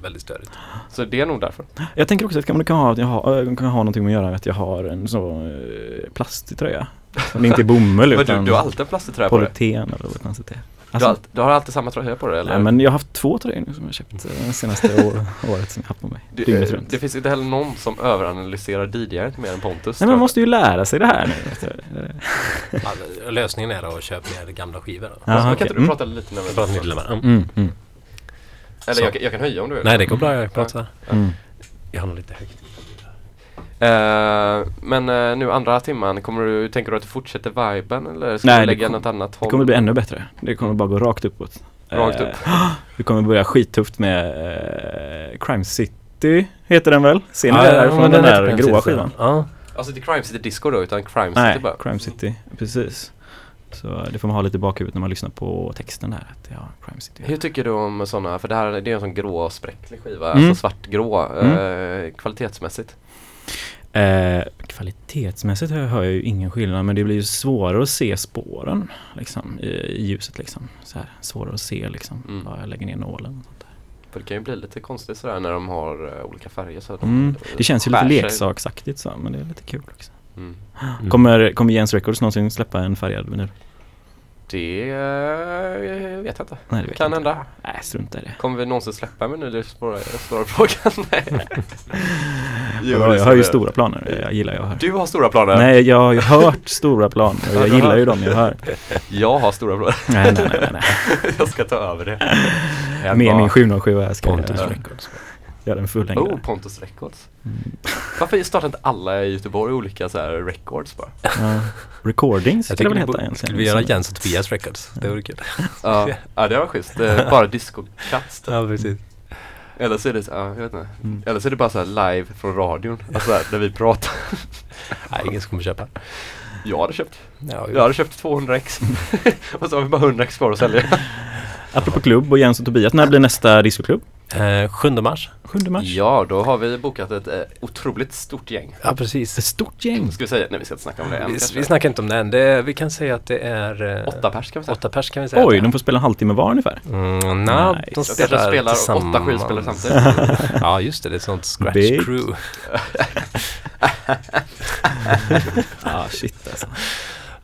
Speaker 2: väldigt störigt.
Speaker 1: Så det är nog därför.
Speaker 3: Jag tänker också att kan man kan ha, att jag har, äh, kan ha någonting med att göra med att jag har en så eh, plastig tröja. Som inte är bomull
Speaker 1: Men du,
Speaker 3: utan
Speaker 1: du har alltid en plastig tröja på dig.
Speaker 3: polyten eller vad det är.
Speaker 1: Du,
Speaker 3: Alltså,
Speaker 1: har, all- du har alltid samma tröja på dig eller?
Speaker 3: nej, men jag har haft två tröjor nu som jag köpt eh, det senaste år, året som jag haft på mig.
Speaker 1: det,
Speaker 3: Dygnet
Speaker 1: eh,
Speaker 3: runt.
Speaker 1: det finns inte heller någon som överanalyserar DJt mer än Pontus.
Speaker 3: Nej men man måste ju lära sig det här nu.
Speaker 2: Ja, lösningen är att köpa mer gamla skivor. Då.
Speaker 3: Jaha,
Speaker 1: kan
Speaker 3: okej.
Speaker 1: inte du
Speaker 3: Mm.
Speaker 1: prata lite när vi
Speaker 2: Prata lite längre. Mm.
Speaker 3: Mm,
Speaker 1: Eller jag, kan- jag kan höja om du vill.
Speaker 2: Nej, det går bra. Jag pratar.
Speaker 3: mm.
Speaker 2: Jag har nog lite högt.
Speaker 1: Eh, men eh, nu andra timman, kommer du, tänker du att du fortsätter viben eller ska
Speaker 3: Nej,
Speaker 1: du
Speaker 3: det
Speaker 1: lägga
Speaker 3: kom-
Speaker 1: något annat
Speaker 3: Det
Speaker 1: håll?
Speaker 3: kommer bli ännu bättre. Det kommer bara gå rakt uppåt.
Speaker 1: Rakt upp?
Speaker 3: Vi kommer börja skittufft med Crime City, heter den väl? Ser ni det där från den där gråa skivan?
Speaker 2: Ja.
Speaker 1: Alltså inte Crime City Disco då, utan Crime
Speaker 3: Nej,
Speaker 1: City bara?
Speaker 3: Crime City, precis. Så det får man ha lite i bakhuvudet när man lyssnar på texten där. Att ja, Crime City.
Speaker 1: Hur tycker du om sådana, för det här det är en sån grå spräcklig skiva,
Speaker 3: Mm.
Speaker 1: alltså svartgrå, eh, kvalitetsmässigt.
Speaker 3: Eh, kvalitetsmässigt hör, jag ju ingen skillnad men det blir ju svårare att se spåren liksom, i, i ljuset. Liksom. Så här, svårare att se liksom,
Speaker 1: Mm.
Speaker 3: var jag lägger ner nålen. Och sånt där.
Speaker 1: För det kan ju bli lite konstigt sådär när de har eh, olika färger så att de
Speaker 3: Mm. Det känns ju lite leksaksaktigt så, men det är lite kul.
Speaker 1: Mm.
Speaker 2: Mm.
Speaker 3: Kommer, kommer Jens Records någonsin släppa en färgad vinyl?
Speaker 1: Det eh, vet jag inte.
Speaker 3: Nej, det vet
Speaker 1: Kan
Speaker 3: jag inte.
Speaker 1: hända.
Speaker 3: Nej, strunta i det.
Speaker 1: Kommer vi någonsin släppa en vinyl? Det är svåra, svåra frågan. Nej. Jo,
Speaker 3: jag, jag har ju stora planer, jag gillar ju att höra.
Speaker 1: Du har stora planer.
Speaker 3: Nej, jag har ju hört stora planer jag gillar ju dem jag hör.
Speaker 1: Jag har stora planer.
Speaker 3: Nej, nej, nej, nej.
Speaker 1: jag ska ta över det.
Speaker 3: Med min 707 här ska
Speaker 2: Pontus
Speaker 3: jag
Speaker 2: Records.
Speaker 3: Göra en fullängdare.
Speaker 1: Oh, Pontus Records.
Speaker 3: Mm.
Speaker 1: Varför startar inte alla i Göteborg olika så här records bara?
Speaker 3: Ja. Recordings
Speaker 2: Jag
Speaker 3: skulle det väl
Speaker 2: vi
Speaker 3: heta egentligen.
Speaker 2: skulle vi göra Jens och Tobias Records. Det vore kul.
Speaker 1: Ja, ja det var schysst. Bara disco-cuts typ.
Speaker 2: Ja, precis.
Speaker 1: Eller så är det så, ja, jag vet inte.
Speaker 3: Mm.
Speaker 1: Eller så är det bara så här live från radion. Alltså där, när vi pratar.
Speaker 2: Nej, ingen som kommer köpa.
Speaker 1: Jag hade köpt.
Speaker 2: Ja,
Speaker 1: Jag hade köpt 200 ex. och så har vi bara 100 ex kvar att sälja.
Speaker 3: Apropå klubb och Jens och Tobias, när blir nästa discoklubb?
Speaker 2: Eh, 7 mars.
Speaker 3: 7 mars?
Speaker 1: Ja, då har vi bokat ett eh, otroligt stort gäng.
Speaker 2: Ja, precis.
Speaker 3: Ett stort gäng.
Speaker 1: Ska vi säga? Nej, vi ska inte snacka om det än.
Speaker 2: Vi, vi snackar inte om det än. Det, vi kan säga att det är... eh,
Speaker 1: Åtta pers kan vi säga.
Speaker 2: Åtta pers kan vi säga.
Speaker 3: Oj, de får spela en halvtimme var ungefär.
Speaker 2: är. Mm,
Speaker 3: Nice.
Speaker 2: nej, de
Speaker 1: Jag kanske
Speaker 2: spelar,
Speaker 1: spelar
Speaker 2: tillsammans.
Speaker 1: åtta skivspelare samtidigt.
Speaker 2: ja, just det. Det är ett sånt scratch
Speaker 3: Big.
Speaker 2: crew.
Speaker 3: Ah shit alltså.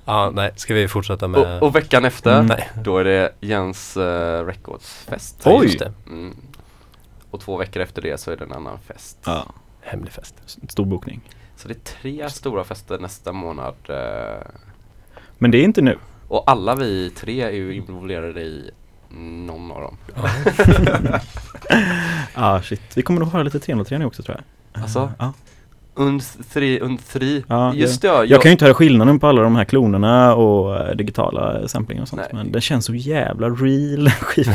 Speaker 2: Ja, nej. Ska vi fortsätta med...
Speaker 1: Och, och veckan efter,
Speaker 3: Mm.
Speaker 1: Då är det Jens uh, Records-fest.
Speaker 2: Ja,
Speaker 3: Oj.
Speaker 2: Just det.
Speaker 1: Mm. Och två veckor efter det så är det en annan fest.
Speaker 3: Ja,
Speaker 2: Hemlig fest.
Speaker 3: stor bokning.
Speaker 1: Så det är tre stora fester nästa månad. eh,
Speaker 3: Men det är inte nu.
Speaker 1: och alla vi tre är ju involverade i någon av dem.
Speaker 3: Ah shit. Vi kommer nog höra lite 303 nu också tror jag.
Speaker 1: Alltså?
Speaker 3: Ja.
Speaker 1: Und tre, und tre.
Speaker 3: Ja,
Speaker 1: Just det, ja,
Speaker 3: Jag kan ju inte höra skillnaden på alla de här klonerna och eh, digitala samplingar och sånt.
Speaker 1: Nej.
Speaker 3: Men den känns så jävla real skivan.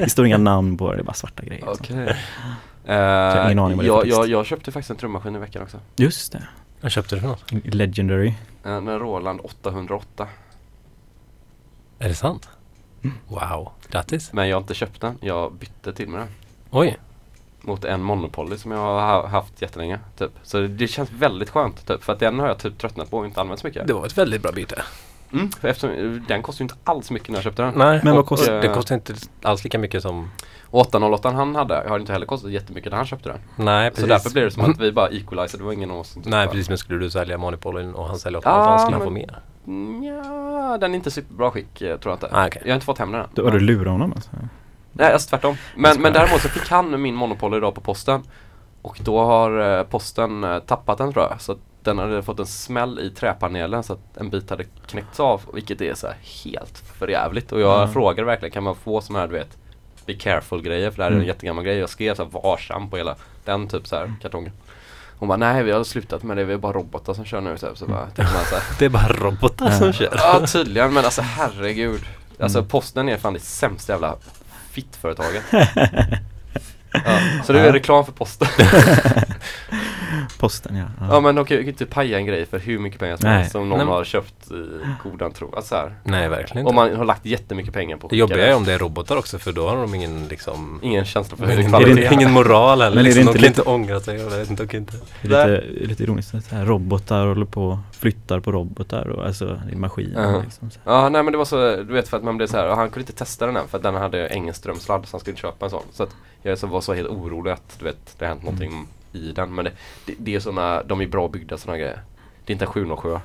Speaker 3: det står inga namn på det, det är bara svarta grejer.
Speaker 1: Okej.
Speaker 3: har
Speaker 1: Eh,
Speaker 3: ingen aning vad det är
Speaker 1: jag, jag, jag köpte faktiskt en trummaskin i veckan också.
Speaker 3: Just det.
Speaker 2: Vad köpte du för något?
Speaker 3: Legendary.
Speaker 1: En Roland 808.
Speaker 2: Är det sant?
Speaker 3: Mm.
Speaker 2: Wow. Grattis.
Speaker 1: Men jag har inte köpt den, jag bytte till mig den.
Speaker 2: Oj.
Speaker 1: Mot en Monopoly som jag har ha- haft jättelänge. Typ. Så det känns väldigt skönt typ. För att den har jag typ tröttnat på och inte använt så mycket.
Speaker 2: Det var ett väldigt bra byte.
Speaker 1: Mm, för eftersom den kostar ju inte alls mycket när jag köpte den.
Speaker 2: Nej,
Speaker 3: Men vad
Speaker 2: och,
Speaker 3: kostar-
Speaker 2: eh, Det kostar inte alls lika mycket som...
Speaker 1: Och 808 han hade har inte heller kostat jättemycket när han köpte den.
Speaker 2: Nej,
Speaker 1: Så
Speaker 2: precis.
Speaker 1: därför blir det som att vi bara equalizer, det var ingen av oss
Speaker 2: Nej, precis. Men skulle du sälja Monopolyn och han säljer
Speaker 1: Ja,
Speaker 2: 808 skulle han få mer?
Speaker 1: Ja, den är inte superbra skick eh, tror jag inte.
Speaker 2: Ah, okej.
Speaker 1: Jag har inte fått hem den än.
Speaker 3: Då har du lurat honom alltså.
Speaker 1: Nej, alltså tvärtom. Men, men däremot så fick han min Monopoly idag på posten. Och då har eh, posten eh, tappat den tror jag. Så att den hade fått en smäll i träpanelen så att en bit hade knäckts av. Vilket är så här helt förjävligt. Och jag
Speaker 3: Mm.
Speaker 1: frågade verkligen, kan man få sådana här du vet Be careful grejer för det här är en
Speaker 3: Mm.
Speaker 1: jättegammal grej. Jag skrev så här varsam på hela den typ så här kartongen. Hon bara, nej vi har slutat med det, vi är bara robotar som kör nu. Så, här, så bara, man så
Speaker 2: Det är bara robotar som kör.
Speaker 1: Ja tydligen men alltså herregud. Alltså
Speaker 3: Mm.
Speaker 1: posten är fan det sämsta jävla fittföretaget. ja, så det är reklam för posten.
Speaker 3: Posten ja.
Speaker 1: ja men de kan ju inte paja en grej för hur mycket pengar som
Speaker 3: Nej.
Speaker 1: helst som någon
Speaker 2: Nej,
Speaker 1: har köpt i godan tro. Alltså så här.
Speaker 2: Nej, verkligen
Speaker 1: Och
Speaker 2: inte.
Speaker 1: man har lagt jättemycket pengar på
Speaker 2: Det jobbiga är om det är robotar också för då har de ingen liksom
Speaker 1: Ingen känsla för
Speaker 2: Ingen,
Speaker 1: kvalitet.
Speaker 2: ingen moral eller
Speaker 3: Men är det
Speaker 2: liksom,
Speaker 3: inte
Speaker 2: de kan
Speaker 3: lite-
Speaker 2: inte ångra sig och jag vet inte, de kan inte
Speaker 3: Det är lite, lite ironiskt att här, robotar håller på flyttar på robotar och alltså det är maskiner
Speaker 1: Ja.
Speaker 3: liksom. Så. här.
Speaker 1: Ja nej men det var så, du vet för att man blev så här, och han kunde inte testa den än för att den hade ingen strömsladd så han skulle inte köpa en sån. Så att jag så var så helt orolig att du vet, det har hänt någonting i den. Men det, det, det är såna, de är bra byggda såna grejer. Det är inte en 707.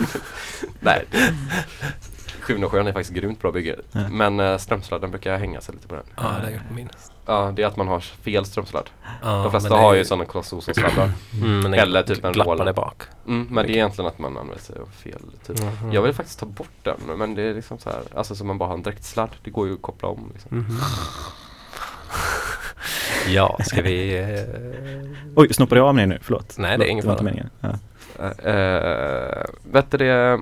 Speaker 1: nej. 707 är faktiskt grymt bra bygge.
Speaker 3: Ja.
Speaker 1: Men uh, strömsladden brukar hänga sig lite på den.
Speaker 2: Ja, det har jag gjort på min.
Speaker 1: Ja, det är att man har fel strömsladd.
Speaker 2: Ja,
Speaker 1: de flesta har
Speaker 2: är
Speaker 1: ju sådana Clas Ohlson-sladdar.
Speaker 2: Mm, men det
Speaker 1: Eller typ en Roland.
Speaker 2: bak.
Speaker 1: Mm, men det är egentligen att man använder sig av fel typ.
Speaker 2: Mhm.
Speaker 1: Jag vill faktiskt ta bort den men det är liksom så här, alltså så man bara har en direktsladd. Det går ju att koppla om liksom.
Speaker 2: Mhm. Ja, ska vi... Eh,
Speaker 3: Oj, snoppade jag av mig nu? Förlåt.
Speaker 2: Nej, det är ingen
Speaker 3: var inte
Speaker 2: fara.
Speaker 3: meningen. Ja.
Speaker 1: Uh, vet du det,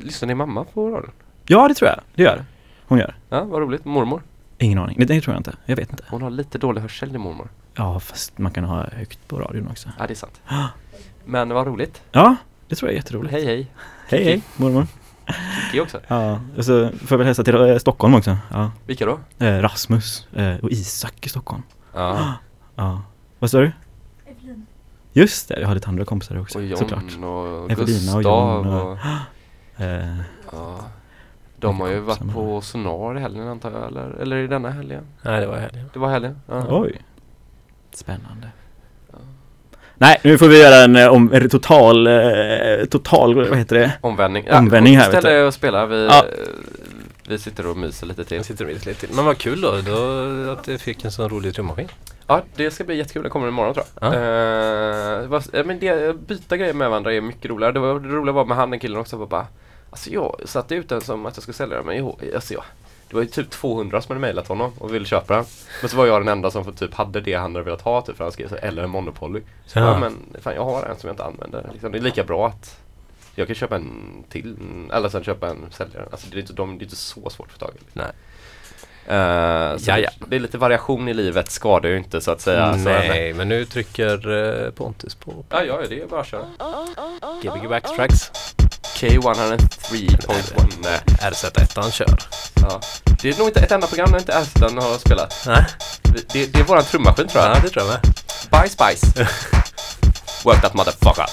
Speaker 1: lyssnar din mamma på radion?
Speaker 3: ja, det tror jag. Det gör hon. gör.
Speaker 1: Ja, vad roligt. Mormor?
Speaker 3: Ingen aning. Det, det tror jag inte. Jag vet inte.
Speaker 1: Hon har lite dålig hörsel din mormor.
Speaker 3: Ja, fast man kan ha högt på radion också.
Speaker 1: Ja, det är sant. Men vad roligt.
Speaker 3: Ja, det tror jag är jätteroligt.
Speaker 1: Hej hej.
Speaker 3: hej, hej mormor.
Speaker 1: Kiki också.
Speaker 3: Ja, och så får jag väl hälsa till eh, Stockholm också. Ja.
Speaker 1: Vilka då?
Speaker 3: Eh, Rasmus eh, och Isak i Stockholm.
Speaker 1: Ja.
Speaker 3: Ja. Vad sa du?
Speaker 4: Evelin.
Speaker 3: Just det, jag har lite andra kompisar också
Speaker 1: Och John
Speaker 3: såklart.
Speaker 1: och
Speaker 3: Evelina och John
Speaker 1: och,
Speaker 3: och- Eh,
Speaker 1: ja. De har ju varit på Sonar i helgen antar jag eller, eller i denna helgen?
Speaker 2: nej, det var helgen.
Speaker 1: Det var helgen? Ja.
Speaker 3: oj. Spännande. Nej, nu får vi göra en, eh, om, en total, eh, total, vad heter det?
Speaker 1: Omvändning.
Speaker 3: Omvändning här,
Speaker 1: Ställ dig och spela. Vi,
Speaker 3: Ja.
Speaker 1: vi sitter och myser lite till.
Speaker 2: Sitter och lite till. Men vad kul då, då att du fick en sån rolig trummaskin.
Speaker 1: Ja, det ska bli jättekul. Det kommer imorgon tror jag.
Speaker 2: Ja.
Speaker 1: Eh, eh, men det, byta grejer med varandra är mycket roligare. Det, var, det roliga var med han den killen också. Bara, alltså jag satte ut den som att jag skulle sälja den. Men jo, alltså jag, det var ju typ 200 som hade mejlat honom och ville köpa den. Men så var jag den enda som typ hade det han hade velat ha. Typ, för han skrev så, eller en Monopoly. Så
Speaker 2: Ja.
Speaker 1: men fan jag har en som jag inte använder. Liksom, det är lika bra att jag kan köpa en till. Eller sen köpa en säljare. Alltså det är inte, de, det är inte så svårt för taget.
Speaker 2: Nej.
Speaker 1: Uh, så
Speaker 2: Jaja.
Speaker 1: det, är lite variation i livet skadar ju inte så att säga.
Speaker 2: Nej, men nu trycker eh, Pontus på
Speaker 1: Ja, ja, det är bara att köra.
Speaker 2: Gbg Backtracks.
Speaker 1: K103.1 Nej,
Speaker 2: RZ1 kör.
Speaker 1: ja. Det är nog inte ett enda program där inte Ersten har spelat.
Speaker 2: Nej,
Speaker 1: Det, det, det är våran trummaskin tror jag.
Speaker 2: ja, det tror jag med.
Speaker 1: Bye Spice. Work that motherfucker.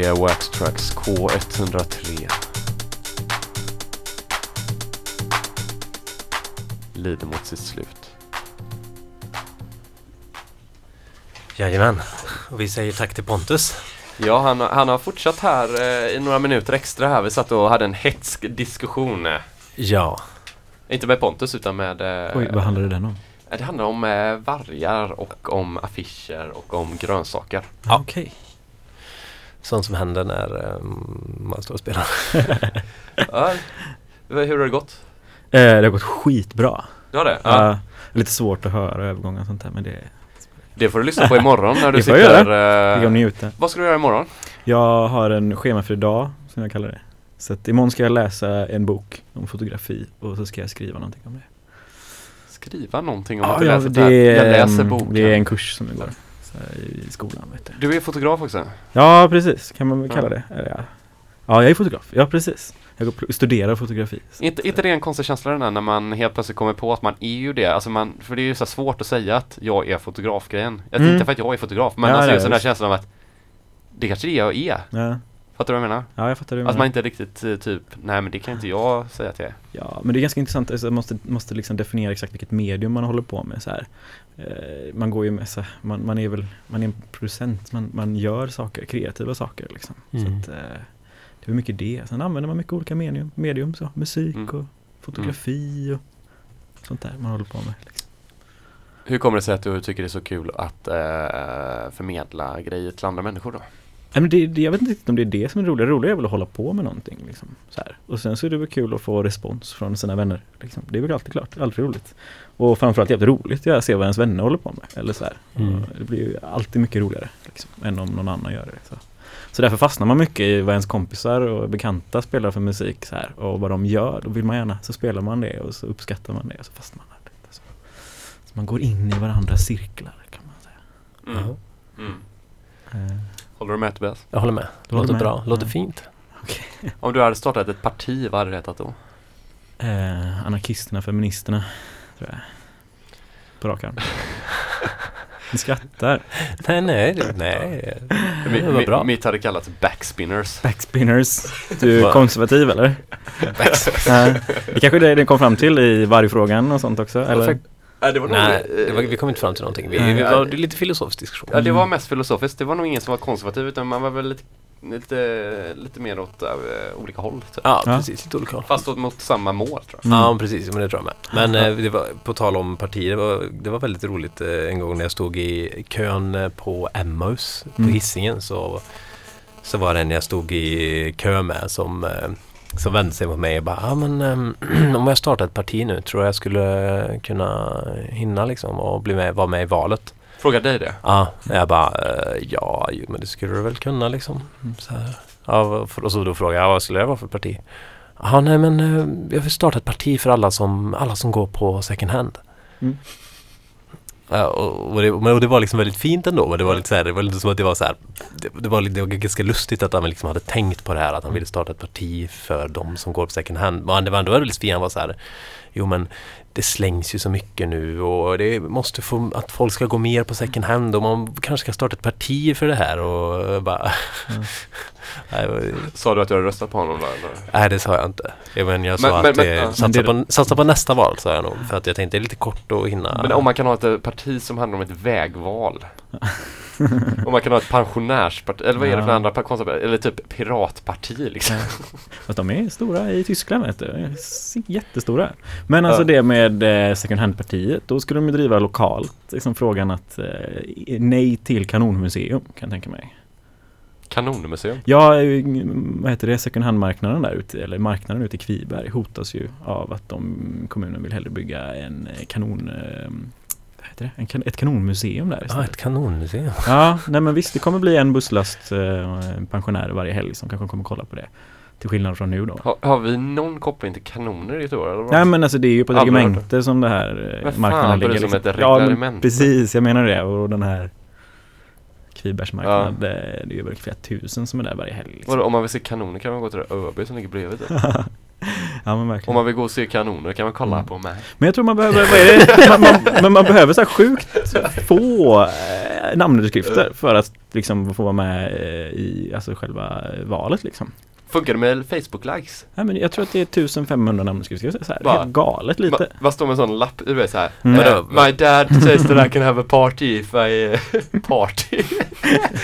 Speaker 1: Gbg Wax Tracks K103 Lider mot sitt slut.
Speaker 2: Jajamän. Och vi säger tack till Pontus.
Speaker 1: Ja, han, har- han har fortsatt här eh, i några minuter extra här. Vi satt och hade en hetsk diskussion.
Speaker 2: Ja.
Speaker 1: Inte med Pontus utan med... eh,
Speaker 3: Oj, vad handlade den om?
Speaker 1: eh, Det handlar om eh, vargar och om affischer och om grönsaker.
Speaker 2: Ja.
Speaker 3: Okej.
Speaker 2: Sånt som händer när um, man står och spelar.
Speaker 1: Ja, hur har det gått?
Speaker 3: Eh, det har gått skitbra.
Speaker 1: Ja det?
Speaker 3: Ja. Lite svårt att höra övergångar och sånt där men det
Speaker 1: Det får du lyssna på imorgon när du
Speaker 3: Det får jag
Speaker 1: sitter...
Speaker 3: det kan
Speaker 1: Eh,
Speaker 3: njuta.
Speaker 1: vad ska du göra imorgon?
Speaker 3: Jag har en schemafri dag som jag kallar det. Så att imorgon ska jag läsa en bok om fotografi och så ska jag skriva någonting om det.
Speaker 1: Skriva någonting om
Speaker 3: Ja,
Speaker 1: att du
Speaker 3: ja,
Speaker 1: läser
Speaker 3: det,
Speaker 1: det här. Jag läser boken.
Speaker 3: det är en kurs som jag går i skolan. Vet du.
Speaker 1: Du är fotograf också?
Speaker 3: Ja, precis. Kan man väl kalla det. Eller, ja. ja, jag är fotograf. Ja, precis. Jag studerar fotografi.
Speaker 1: Inte,
Speaker 3: att,
Speaker 1: inte det en konstig känsla den där när man helt plötsligt kommer på att man är ju det? Alltså man, för det är ju så svårt att säga att jag är fotografgrejen. Jag
Speaker 3: Mm.
Speaker 1: Inte för att jag är fotograf, men
Speaker 3: Ja,
Speaker 1: alltså
Speaker 3: är
Speaker 1: just den här
Speaker 3: visst.
Speaker 1: känslan av att det kanske är det jag är.
Speaker 3: Ja,
Speaker 1: Fattar du vad jag menar?
Speaker 3: ja, jag fattar det.
Speaker 1: Att man inte riktigt eh, typ, nej men det kan inte jag säga till er.
Speaker 3: Ja, men det är ganska intressant. Alltså, man måste, måste liksom definiera exakt vilket medium man håller på med. Så här. Eh, man går ju med, så man, man är väl, man är en producent, man, man gör saker, kreativa saker liksom.
Speaker 2: Mm.
Speaker 3: Så att, eh, det är mycket det. Sen använder man mycket olika medium, medium så, musik
Speaker 1: Mm.
Speaker 3: och fotografi och sånt där man håller på med. Liksom.
Speaker 1: Hur kommer det sig att du tycker det är så kul att eh, förmedla grejer till andra människor då?
Speaker 3: Nej, men det, det, jag vet inte om det är det som är roligt. Det roliga är väl att hålla på med någonting. Liksom, så här. Och sen så är det väl kul att få respons från sina vänner. Liksom. Det är väl alltid klart, alltid roligt. Och framförallt jävligt roligt att se vad ens vänner håller på med. Eller så här.
Speaker 2: Mm.
Speaker 3: Det blir ju alltid mycket roligare liksom, än om någon annan gör det. Så. så därför fastnar man mycket i vad ens kompisar och bekanta spelar för musik så här, och vad de gör. Då vill man gärna, så spelar man det och så uppskattar man det och så fastnar man där. lite Så. så man går in i varandras cirklar kan man säga.
Speaker 2: Ja.
Speaker 1: Mm. Håller du med Tobias?
Speaker 2: Jag håller med. Det låter
Speaker 3: med.
Speaker 2: bra. Låter
Speaker 3: Ja.
Speaker 2: fint.
Speaker 1: Om du hade startat ett parti, vad hade det hetat då?
Speaker 3: Eh, anarkisterna, feministerna, tror jag. På rak arm. Ni skrattar.
Speaker 2: Nej, nej, det- nej. Det var bra.
Speaker 1: Mitt hade kallats backspinners.
Speaker 3: Backspinners. Du är
Speaker 2: Va?
Speaker 3: konservativ eller? Nej. det kanske är det ni kom fram till i vargfrågan och sånt också? Eller?
Speaker 1: Nej, det var nog,
Speaker 2: Nej,
Speaker 1: eh,
Speaker 2: det var, vi kom inte fram till någonting. Vi,
Speaker 3: Nej.
Speaker 2: vi var det är lite filosofisk diskussion.
Speaker 1: Ja, det var mest filosofiskt. Det var nog ingen som var konservativ utan man var väl lite, lite, lite mer åt äh, olika håll. Typ.
Speaker 2: Ja,
Speaker 3: Ja.
Speaker 2: precis. Lite olika håll.
Speaker 1: Fast åt, mot samma mål tror jag.
Speaker 3: Mm.
Speaker 2: Ja, precis. Men det tror jag med. Men eh, det var, på tal om partier, det var, det var väldigt roligt en gång när jag stod i kön på Emmaus på
Speaker 3: Mm.
Speaker 2: Hisingen så, så var det en jag stod i kö med som, som vände sig mot mig och bara ah, men, eh, om jag startar ett parti nu tror jag jag skulle kunna hinna liksom och bli med, vara med i valet.
Speaker 1: Fråga dig det.
Speaker 2: Ja, jag bara eh, ja, men det skulle du väl kunna liksom. Så här. Ja, och så då frågade jag vad skulle det vara för parti? Ja, nej men eh, jag vill starta ett parti för alla som, alla som går på second hand.
Speaker 3: Mm.
Speaker 2: Ja, och, och, det, och det var liksom väldigt fint ändå. Men det var lite så här, det var lite som att det var så här, det, det, var, det var ganska lustigt att han liksom hade tänkt på det här att han ville starta ett parti för de som går på second hand. Men det var ändå väldigt fint. Han var så här, jo men det slängs ju så mycket nu och det måste få att folk ska gå mer på second hand och man kanske ska starta ett parti för det här och jag bara
Speaker 3: Mm.
Speaker 2: Nej,
Speaker 1: Sa du att du hade röstat på honom då eller?
Speaker 2: Nej det sa jag inte. Jag, men jag sa
Speaker 1: Men-
Speaker 2: att
Speaker 1: men- men-
Speaker 2: eh, satsa,
Speaker 3: Men det-
Speaker 2: på, satsa på nästa val sa jag nog. För att jag tänkte det är lite kort att hinna.
Speaker 1: Men om man kan ha ett parti som handlar om ett vägval. om man kan ha ett pensionärsparti, eller vad är det för andra konstiga Eller typ piratparti liksom.
Speaker 3: Fast de är stora i Tyskland vet du. Jättestora. Men alltså det med eh, second hand-partiet, då skulle de ju driva lokalt. Liksom frågan att eh, nej till kanonmuseum kan jag tänka mig.
Speaker 1: Kanonmuseum.
Speaker 3: Ja, eh, vad heter det, second hand-marknaden där ute, eller marknaden ute i Kviberg hotas ju av att de, kommunen vill hellre bygga en kanon, heter det, en, kan- ett kanonmuseum där
Speaker 2: Ja,
Speaker 3: istället.
Speaker 2: ett kanonmuseum.
Speaker 3: Ja, nej men visst det kommer bli en busslast eh, pensionärer varje helg som kanske kommer kolla på det. Till skillnad från nu då.
Speaker 1: Har, har vi någon koppling till kanoner i Göteborg eller? vad?
Speaker 3: Nej men alltså det är ju på ett regemente som det här eh,
Speaker 1: fan,
Speaker 3: marknaden
Speaker 1: det är
Speaker 3: ligger.
Speaker 1: som ett
Speaker 3: ja, men
Speaker 1: reglement.
Speaker 3: precis, jag menar det. Och den här Kvibergs marknad, eh, det är ju väl flera tusen som är där varje helg. Liksom.
Speaker 1: Vadå, om man vill se kanoner kan man gå till det ÖB som ligger bredvid typ.
Speaker 3: ja men
Speaker 1: Om
Speaker 3: verkligen.
Speaker 1: man vill gå och se kanoner kan man kolla
Speaker 3: Mm.
Speaker 1: på mig.
Speaker 3: Men jag tror man behöver, vad är det? Man, man, men man behöver så här sjukt få, eh, namnunderskrifter för att liksom få vara med eh, i alltså själva valet liksom.
Speaker 1: Funkar det med Facebook-likes?
Speaker 3: Ja, men jag tror att det är 1500 namnunderskrifter. Så här,
Speaker 1: Va?
Speaker 3: helt galet lite.
Speaker 1: Va, vad står med en sån lapp? Du vet såhär
Speaker 3: Mm.
Speaker 1: eh, My dad says that I can have a party if I party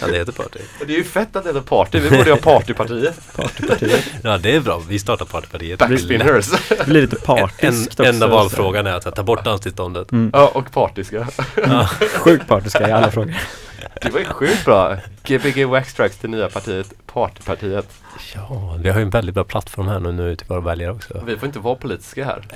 Speaker 2: Ja, det heter party.
Speaker 1: Det är ju fett att det heter party, vi borde ha partypartiet
Speaker 3: Partypartiet.
Speaker 2: Ja, det är bra. Vi startar partypartiet.
Speaker 1: Backspinners
Speaker 3: Det blir lite
Speaker 2: En,
Speaker 3: partiskt också.
Speaker 2: enda valfrågan är att ta bort danstillståndet.
Speaker 3: Mm.
Speaker 1: Ja, och partiska
Speaker 2: Ja.
Speaker 3: Sjukt partiska i alla frågor.
Speaker 1: Det var ju sjukt bra Gbg Waxtrax till nya partiet Partypartiet
Speaker 2: Ja, vi har ju en väldigt bra plattform här nu, nu till våra väljare också.
Speaker 1: Vi får inte vara politiska här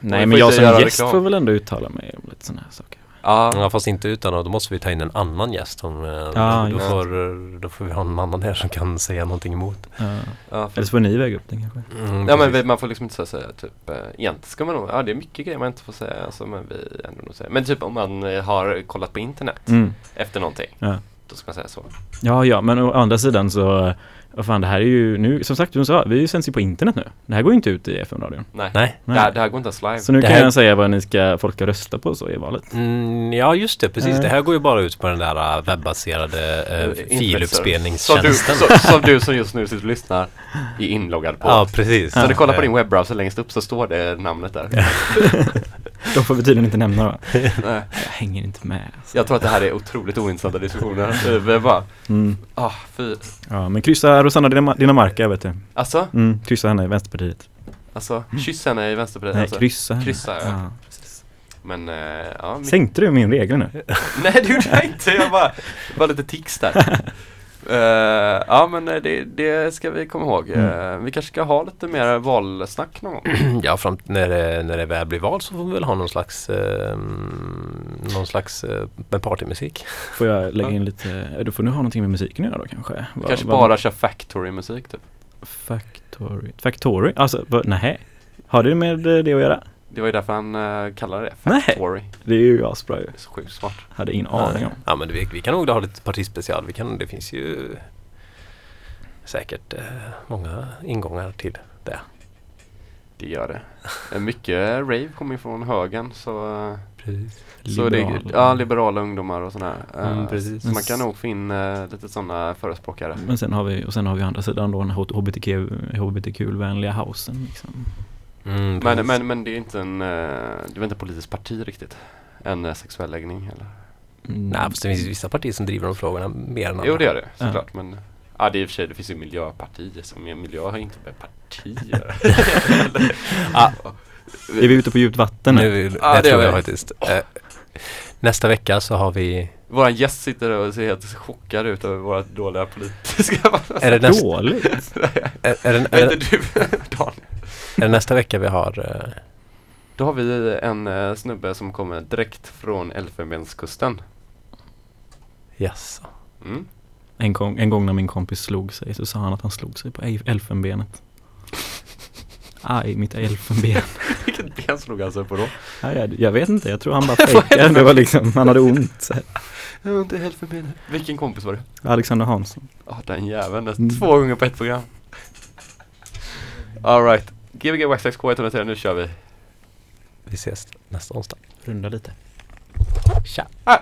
Speaker 3: Nej
Speaker 1: får
Speaker 3: men jag som gäst
Speaker 1: reklam.
Speaker 3: får väl ändå uttala mig om lite sådana här saker.
Speaker 1: Ja,
Speaker 2: Ja fast inte utan och då måste vi ta in en annan gäst som, eh,
Speaker 3: Ja,
Speaker 2: då, får, då får vi ha en annan här som kan säga någonting emot.
Speaker 3: Ja.
Speaker 1: ja,
Speaker 3: Eller så får ni väga upp den kanske.
Speaker 2: Mm,
Speaker 1: ja men
Speaker 2: precis.
Speaker 1: vi, man får liksom inte säga typ eh, Egentligen ska man nog, ja det är mycket grejer man inte får säga alltså, men vi ändå nog säga Men typ om man eh, har kollat på internet
Speaker 3: Mm.
Speaker 1: efter någonting
Speaker 3: Ja.
Speaker 1: Då ska man säga så
Speaker 3: Ja, ja, men å andra sidan så vad fan det här är ju nu, som sagt, du sa, vi sänds ju på internet nu. Det här går ju inte ut i FM-radion.
Speaker 1: Nej,
Speaker 2: Nej.
Speaker 1: Det, här, det här går inte ens live
Speaker 3: Så nu
Speaker 2: Det
Speaker 3: kan
Speaker 2: här-
Speaker 3: jag säga vad ni ska, folk ska rösta på så i valet.
Speaker 2: Mm, ja just det, precis.
Speaker 3: Nej.
Speaker 2: Det här går ju bara ut på den där äh, webbaserade äh,
Speaker 1: Eh, Som du,
Speaker 2: filuppspelningstjänsten.
Speaker 1: så, som du som just nu sitter och lyssnar är inloggad på
Speaker 2: Ja, precis.
Speaker 1: Så när du kollar på din webbrowser längst upp så står det namnet där
Speaker 3: De får vi tydligen inte nämna va?
Speaker 1: Nej.
Speaker 3: Jag hänger inte med. Alltså.
Speaker 1: Jag tror att det här är otroligt ointressanta diskussioner Vi bara,
Speaker 3: Mm.
Speaker 1: ah fy
Speaker 3: Ja, men kryssa Rosanna Dinam- Dinamarca vet du.
Speaker 1: Alltså,
Speaker 3: Mm, kryssa henne i Vänsterpartiet.
Speaker 1: alltså kyss henne i Vänsterpartiet
Speaker 3: Nej,
Speaker 1: alltså.
Speaker 3: kryssa henne.
Speaker 1: kryssa, ja.
Speaker 3: ja.
Speaker 1: Men, eh, ja min-
Speaker 3: Sänkte du min regel nu?
Speaker 1: Nej det gjorde jag inte, jag bara, bara lite tics där Eh, Ja men eh, det, det ska vi komma ihåg Eh, Vi kanske ska ha lite mer valsnack någon gång
Speaker 2: Ja, fram, när, det, när det väl blir val så får vi väl ha någon slags, eh, någon slags med partymusik.
Speaker 3: Får jag lägga in lite, då får ni ha någonting med musiken att göra då kanske? Vad-
Speaker 1: Kanske bara köra factory musik typ
Speaker 3: Factory, Factory? Alltså, vad, nej. Har det med det att göra?
Speaker 1: Det var ju därför han uh, kallade det
Speaker 3: Nej.
Speaker 1: factory
Speaker 3: Det är ju asbra ju.
Speaker 1: Sjukt smart
Speaker 3: Hade ingen aning om.
Speaker 2: Ja men vi, vi kan nog ha lite partispecial. Vi kan, det finns ju säkert eh, många ingångar till det.
Speaker 1: Det gör det Eh, Mycket rave kommer ju från högen så eh,
Speaker 2: Precis.
Speaker 1: Så det ja, liberala ungdomar och sådär. Eh,
Speaker 2: Mm, precis.
Speaker 1: Så man kan nog få in eh, lite sådana förespråkare.
Speaker 3: Men sen har vi, och sen har vi andra sidan då den HBTQ, HBTQ-vänliga housen liksom.
Speaker 2: Mm,
Speaker 1: Men, men, men det är inte en, eh, det är inte ett politiskt parti riktigt? En eh, sexuell läggning eller?
Speaker 3: Mm.
Speaker 2: Nej, fast det finns vissa partier som driver de frågorna mer än andra.
Speaker 1: Jo det gör det
Speaker 3: Ja.
Speaker 1: såklart men Ja det är i och för sig, det finns ju miljöpartier som miljö har inte med partier
Speaker 2: Ja.
Speaker 3: Är vi ute på djupt vatten nu?
Speaker 2: Nu, det,
Speaker 1: Ja, det
Speaker 2: tror jag faktiskt. Eh, nästa vecka så har vi
Speaker 1: Våran gäst sitter och ser helt chockad ut över våra dåliga politiska
Speaker 2: Är det nästa,
Speaker 3: Dåligt?
Speaker 2: är, är, det, är,
Speaker 1: du Daniel?
Speaker 2: är det nästa vecka vi har eh,
Speaker 1: Då har vi en eh, snubbe som kommer direkt från Elfenbenskusten
Speaker 2: Yes.
Speaker 1: mm.
Speaker 3: En gång, en gång när min kompis slog sig så sa han att han slog sig på el- elfenbenet. Aj, mitt elfenben.
Speaker 1: Vilket ben slog han sig på då?
Speaker 3: Ja, jag, jag vet inte, jag tror han bara fejkade. Det var liksom, han hade ont. Så här.
Speaker 1: Jag har inte Elfenbenet Vilken kompis var det?
Speaker 3: Alexander Hansson.
Speaker 1: Ja den jäveln, det är
Speaker 3: Mm.
Speaker 1: två gånger på ett program Alright, Gbg Waxax K103, nu kör vi
Speaker 2: Vi ses nästa onsdag.
Speaker 3: Runda lite.
Speaker 2: Tja!
Speaker 1: ah.